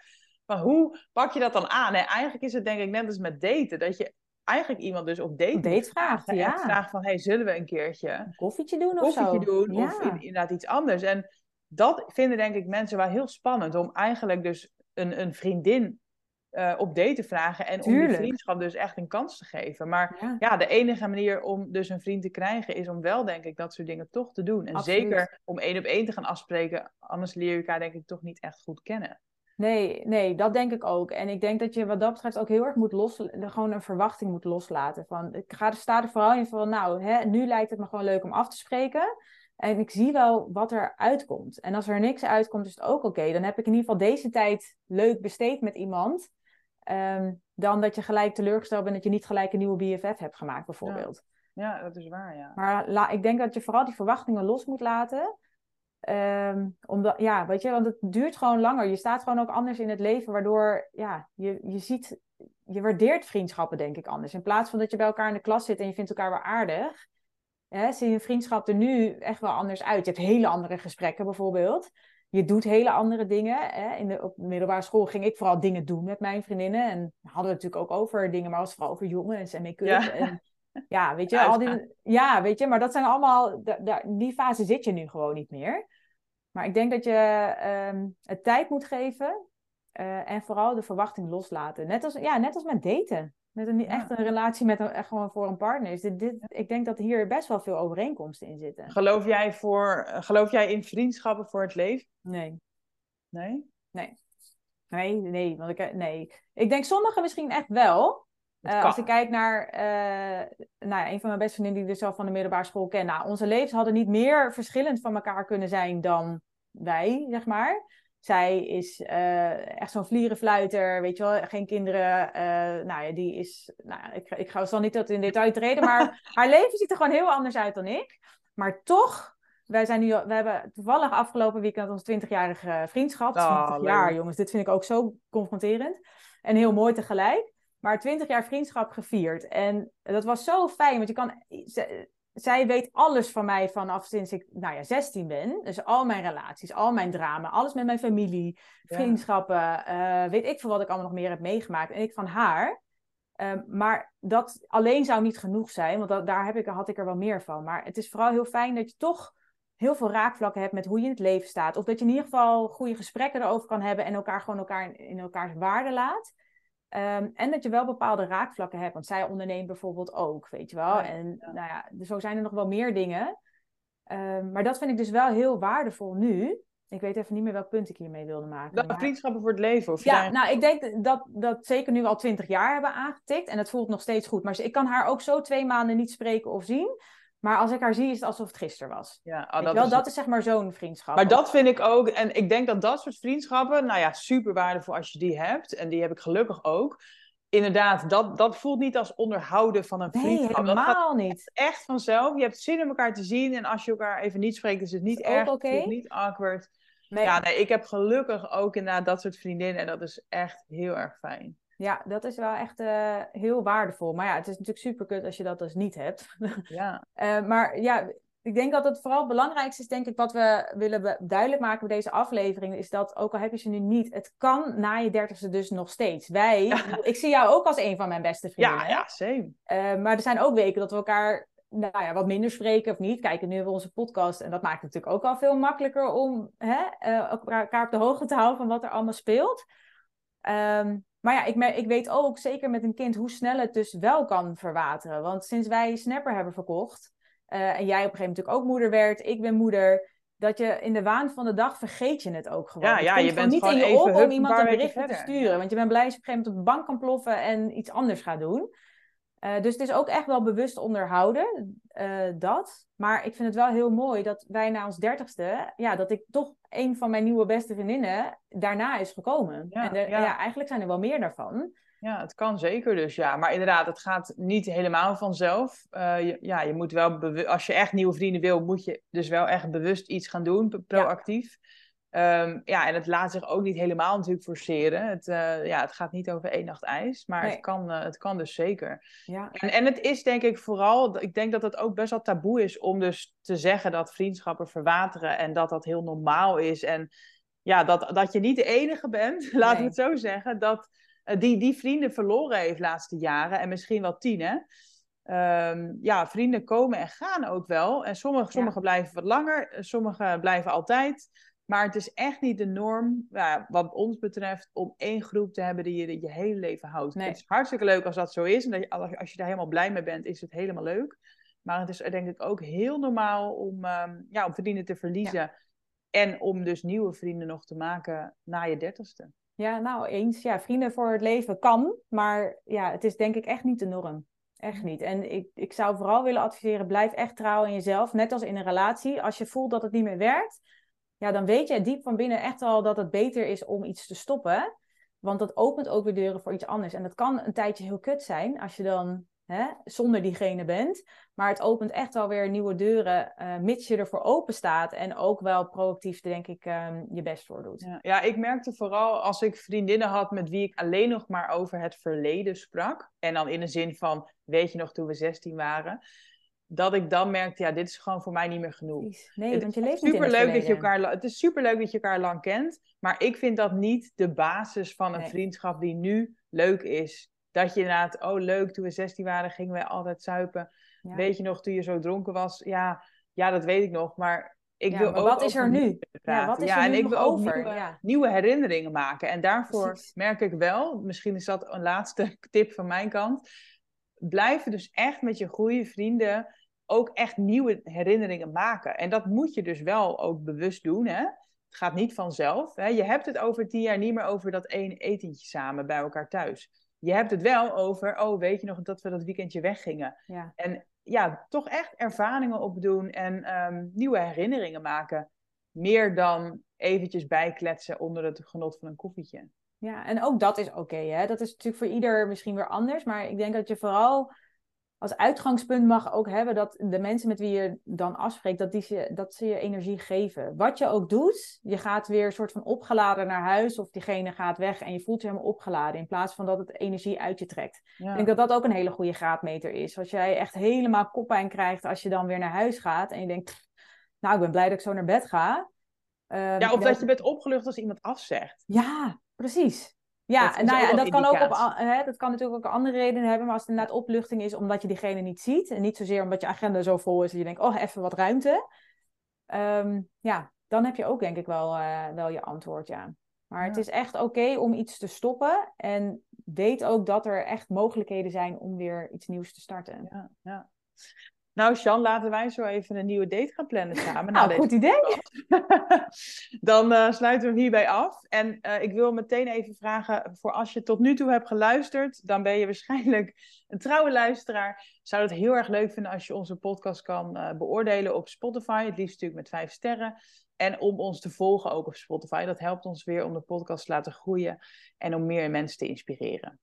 Maar hoe pak je dat dan aan? En eigenlijk is het denk ik net als met daten. Dat je eigenlijk iemand dus op date, moet vraagt, vragen. ja. Vraagt van, hey, zullen we een keertje Een koffietje doen of koffietje zo. doen? Ja. Of in- inderdaad iets anders. En dat vinden denk ik mensen wel heel spannend. Om eigenlijk dus een, een vriendin eh, op date te vragen. En om die vriendschap dus echt een kans te geven. Maar Ja. ja, de enige manier om dus een vriend te krijgen is om wel, denk ik, dat soort dingen toch te doen. En Absoluut. zeker om één op één te gaan afspreken, anders leer je elkaar, denk ik, toch niet echt goed kennen. Nee, nee, dat denk ik ook. En ik denk dat je wat dat betreft ook heel erg moet los, gewoon een verwachting moet loslaten. Van, ik ga er, sta er vooral in van, nou, hè, nu lijkt het me gewoon leuk om af te spreken. En ik zie wel wat er uitkomt. En als er niks uitkomt, is het ook oké. Dan heb ik in ieder geval deze tijd leuk besteed met iemand. Ehm, dan dat je gelijk teleurgesteld bent dat je niet gelijk een nieuwe BFF hebt gemaakt, bijvoorbeeld. Ja, dat is waar, ja. Maar la, ik denk dat je vooral die verwachtingen los moet laten. Ehm, omdat, ja, weet je, want het duurt gewoon langer. Je staat gewoon ook anders in het leven, waardoor ja, je, je ziet, je waardeert vriendschappen, denk ik, anders. In plaats van dat je bij elkaar in de klas zit en je vindt elkaar wel aardig, hè, zie je vriendschap er nu echt wel anders uit. Je hebt hele andere gesprekken, bijvoorbeeld. Je doet hele andere dingen. Hè. In de, op de middelbare school ging ik vooral dingen doen met mijn vriendinnen. En hadden we het natuurlijk ook over dingen, maar het was vooral over jongens en make-up. Ja. En, ja, weet je, al die, ja, weet je, maar dat zijn allemaal, die fase zit je nu gewoon niet meer. Maar ik denk dat je ehm, het tijd moet geven eh, en vooral de verwachting loslaten. Net als, ja, net als met daten. Met een, echt een relatie met een, echt gewoon voor een partner. Is dit, dit, ik denk dat hier best wel veel overeenkomsten in zitten. Geloof jij, voor, geloof jij in vriendschappen voor het leven? Nee, Nee? nee, nee. Want ik, nee. ik denk sommigen misschien echt wel. Eh, als ik kijk naar eh, nou ja, een van mijn beste vriendinnen die ik dus al van de middelbare school ken. Nou, onze levens hadden niet meer verschillend van elkaar kunnen zijn dan wij, zeg maar. Zij is eh, echt zo'n vlierenfluiter, weet je wel, geen kinderen. nou ja, die is, nou ja, ik, ik ga zal niet tot in detail treden, maar <laughs> haar leven ziet er gewoon heel anders uit dan ik. Maar toch, wij zijn nu, we hebben toevallig afgelopen weekend ons 20-jarige vriendschap. Oh, 20 leuk. jaar, jongens, dit vind ik ook zo confronterend. En heel mooi tegelijk. Maar 20 jaar vriendschap gevierd. En dat was zo fijn, want je kan. Zij weet alles van mij vanaf sinds ik nou ja, 16 ben. Dus al mijn relaties, al mijn drama, alles met mijn familie, Ja. vriendschappen. eh, weet ik veel wat ik allemaal nog meer heb meegemaakt. En ik van haar. Ehm, maar dat alleen zou niet genoeg zijn, want dat, daar heb ik, had ik er wel meer van. Maar het is vooral heel fijn dat je toch heel veel raakvlakken hebt met hoe je in het leven staat. Of dat je in ieder geval goede gesprekken erover kan hebben en elkaar gewoon elkaar in, in elkaars waarde laat. Ehm, en dat je wel bepaalde raakvlakken hebt, want zij onderneemt bijvoorbeeld ook, weet je wel. Ja, en ja. nou ja, dus zo zijn er nog wel meer dingen. Ehm, maar dat vind ik dus wel heel waardevol nu. ik weet even niet meer welk punt ik hiermee wilde maken. Dat maar- vriendschappen voor het leven. Of Ja, daar- nou, ik denk dat dat zeker nu al twintig jaar hebben aangetikt. En het voelt nog steeds goed. Maar ik kan haar ook zo twee maanden niet spreken of zien. Maar als ik haar zie, is het alsof het gisteren was. ja, oh, dat wel, is- dat is zeg maar zo'n vriendschap. Maar dat vind ik ook, en ik denk dat dat soort vriendschappen, nou ja, super waardevol als je die hebt. En die heb ik gelukkig ook. Inderdaad, dat, dat voelt niet als onderhouden van een Nee, vriendschap. Gaat helemaal niet. echt vanzelf. Je hebt zin in elkaar te zien. En als je elkaar even niet spreekt, is het niet Is erg. Het voelt niet awkward. Nee, Ja, nee, ik heb gelukkig ook inderdaad dat soort vriendinnen. En dat is echt heel erg fijn. Ja, dat is wel echt eh, heel waardevol. Maar ja, het is natuurlijk super kut als je dat dus niet hebt. <laughs> Ja, Eh, maar ja, ik denk dat het vooral het belangrijkste is, denk ik, wat we willen duidelijk maken bij deze aflevering, is dat ook al heb je ze nu niet, het kan na je dertigste dus nog steeds. Wij, ik zie jou ook als een van mijn beste vriendinnen. ja, ja, same. Eh, maar er zijn ook weken dat we elkaar nou ja, wat minder spreken of niet. Kijk, nu hebben we onze podcast en dat maakt het natuurlijk ook al veel makkelijker om hè, elkaar op de hoogte te houden van wat er allemaal speelt. Ehm, maar ja, ik, ik weet ook zeker met een kind hoe snel het dus wel kan verwateren. Want sinds wij Snapper hebben verkocht, eh, en jij op een gegeven moment natuurlijk ook moeder werd, ik ben moeder, dat je in de waan van de dag vergeet je het ook gewoon. Ja, ja, je bent niet in je even op om iemand een berichtje te sturen. Want je bent blij als je op een gegeven moment op de bank kan ploffen en iets anders gaat doen. Eh, dus het is ook echt wel bewust onderhouden, eh, dat. Maar ik vind het wel heel mooi dat wij na ons dertigste, ja, dat ik toch een van mijn nieuwe beste vriendinnen daarna is gekomen. Ja, en er- ja. ja, eigenlijk zijn er wel meer daarvan. Ja, het kan zeker dus, ja. Maar inderdaad, het gaat niet helemaal vanzelf. Eh, je, ja, je moet wel, als je echt nieuwe vrienden wil, moet je dus wel echt bewust iets gaan doen, pro- proactief. Ja, ja en het laat zich ook niet helemaal natuurlijk forceren. Het, eh, ja, het gaat niet over één nacht ijs, maar Nee. het, kan, eh, het kan dus zeker. Ja, En, en het is denk ik vooral, ik denk dat het ook best wel taboe is om dus te zeggen dat vriendschappen verwateren en dat dat heel normaal is. En ja, dat, dat je niet de enige bent, <laughs> laten Nee. we het zo zeggen, dat eh, die, die vrienden verloren heeft de laatste jaren en misschien wel tien hè. Ehm, ja, vrienden komen en gaan ook wel. En sommige, sommige blijven wat langer, sommige blijven altijd. Maar het is echt niet de norm, wat ons betreft, om één groep te hebben die je je hele leven houdt. Nee. Het is hartstikke leuk als dat zo is. En dat je, als je daar helemaal blij mee bent, is het helemaal leuk. Maar het is denk ik ook heel normaal om, ehm, ja, om vrienden te verliezen. En om dus nieuwe vrienden nog te maken na je dertigste. ja, nou eens. Ja, vrienden voor het leven kan, maar ja, het is denk ik echt niet de norm. Echt niet. En ik, ik zou vooral willen adviseren, blijf echt trouw aan jezelf. Net als in een relatie. Als je voelt dat het niet meer werkt, ja, dan weet je diep van binnen echt al dat het beter is om iets te stoppen. Want dat opent ook weer deuren voor iets anders. En dat kan een tijdje heel kut zijn als je dan hè, zonder diegene bent. Maar het opent echt wel weer nieuwe deuren, eh, mits je ervoor open staat. En ook wel proactief, denk ik, ehm, je best voor doet. Ja, ik merkte vooral als ik vriendinnen had met wie ik alleen nog maar over het verleden sprak. En dan in de zin van, weet je nog toen we 16 waren? Dat ik dan merkte, ja, dit is gewoon voor mij niet meer genoeg. Nee, Het want je leeft het superleuk dat je elkaar, Het is superleuk dat je elkaar lang kent. Maar ik vind dat niet de basis van een Nee. vriendschap die nu leuk is. Dat je inderdaad, oh leuk, toen we 16 waren gingen wij altijd zuipen. Ja. Weet je nog, toen je zo dronken was? Ja, ja dat weet ik nog. Maar ik Ja, wil maar ook wat is er nu? Ja, wat is Ja, er en nu ik wil ook over? nieuwe, Ja. nieuwe herinneringen maken. En daarvoor Precies. merk ik wel, misschien is dat een laatste <laughs> tip van mijn kant. Blijf dus echt met je goede vrienden ook echt nieuwe herinneringen maken. En dat moet je dus wel ook bewust doen. Hè? Het gaat niet vanzelf. Hè? Je hebt het over tien jaar niet meer over dat ene etentje samen bij elkaar thuis. Je hebt het wel over, oh weet je nog dat we dat weekendje weggingen. Ja. En ja, toch echt ervaringen opdoen en ehm, nieuwe herinneringen maken. Meer dan eventjes bijkletsen onder het genot van een koffietje. Ja, en ook dat is oké. hè. dat is natuurlijk voor ieder misschien weer anders. Maar ik denk dat je vooral als uitgangspunt mag ook hebben dat de mensen met wie je dan afspreekt, dat, die ze, dat ze je energie geven. Wat je ook doet, je gaat weer een soort van opgeladen naar huis of diegene gaat weg en je voelt je helemaal opgeladen in plaats van dat het energie uit je trekt. Ja. Ik denk dat dat ook een hele goede graadmeter is. Als jij echt helemaal koppijn krijgt als je dan weer naar huis gaat en je denkt, "Pff, nou ik ben blij dat ik zo naar bed ga. Ehm, ja, of dat je bent opgelucht als iemand afzegt. ja, precies. Ja, Dat en nou ja, en dat kan, ook op, hè, dat kan natuurlijk ook andere redenen hebben. Maar als het inderdaad opluchting is omdat je diegene niet ziet. En niet zozeer omdat je agenda zo vol is dat je denkt, oh, even wat ruimte. Ehm, ja, dan heb je ook denk ik wel, eh, wel je antwoord, ja. Maar het is echt oké om iets te stoppen. En weet ook dat er echt mogelijkheden zijn om weer iets nieuws te starten. Ja, ja. Nou, Sjan, laten wij zo even een nieuwe date gaan plannen samen. Nou, goed idee. <laughs> Dan uh, sluiten we hem hierbij af. En uh, ik wil meteen even vragen, voor als je tot nu toe hebt geluisterd, dan ben je waarschijnlijk een trouwe luisteraar. Zou het heel erg leuk vinden als je onze podcast kan uh, beoordelen op Spotify. Het liefst natuurlijk met vijf sterren. En om ons te volgen ook op Spotify. Dat helpt ons weer om de podcast te laten groeien en om meer mensen te inspireren.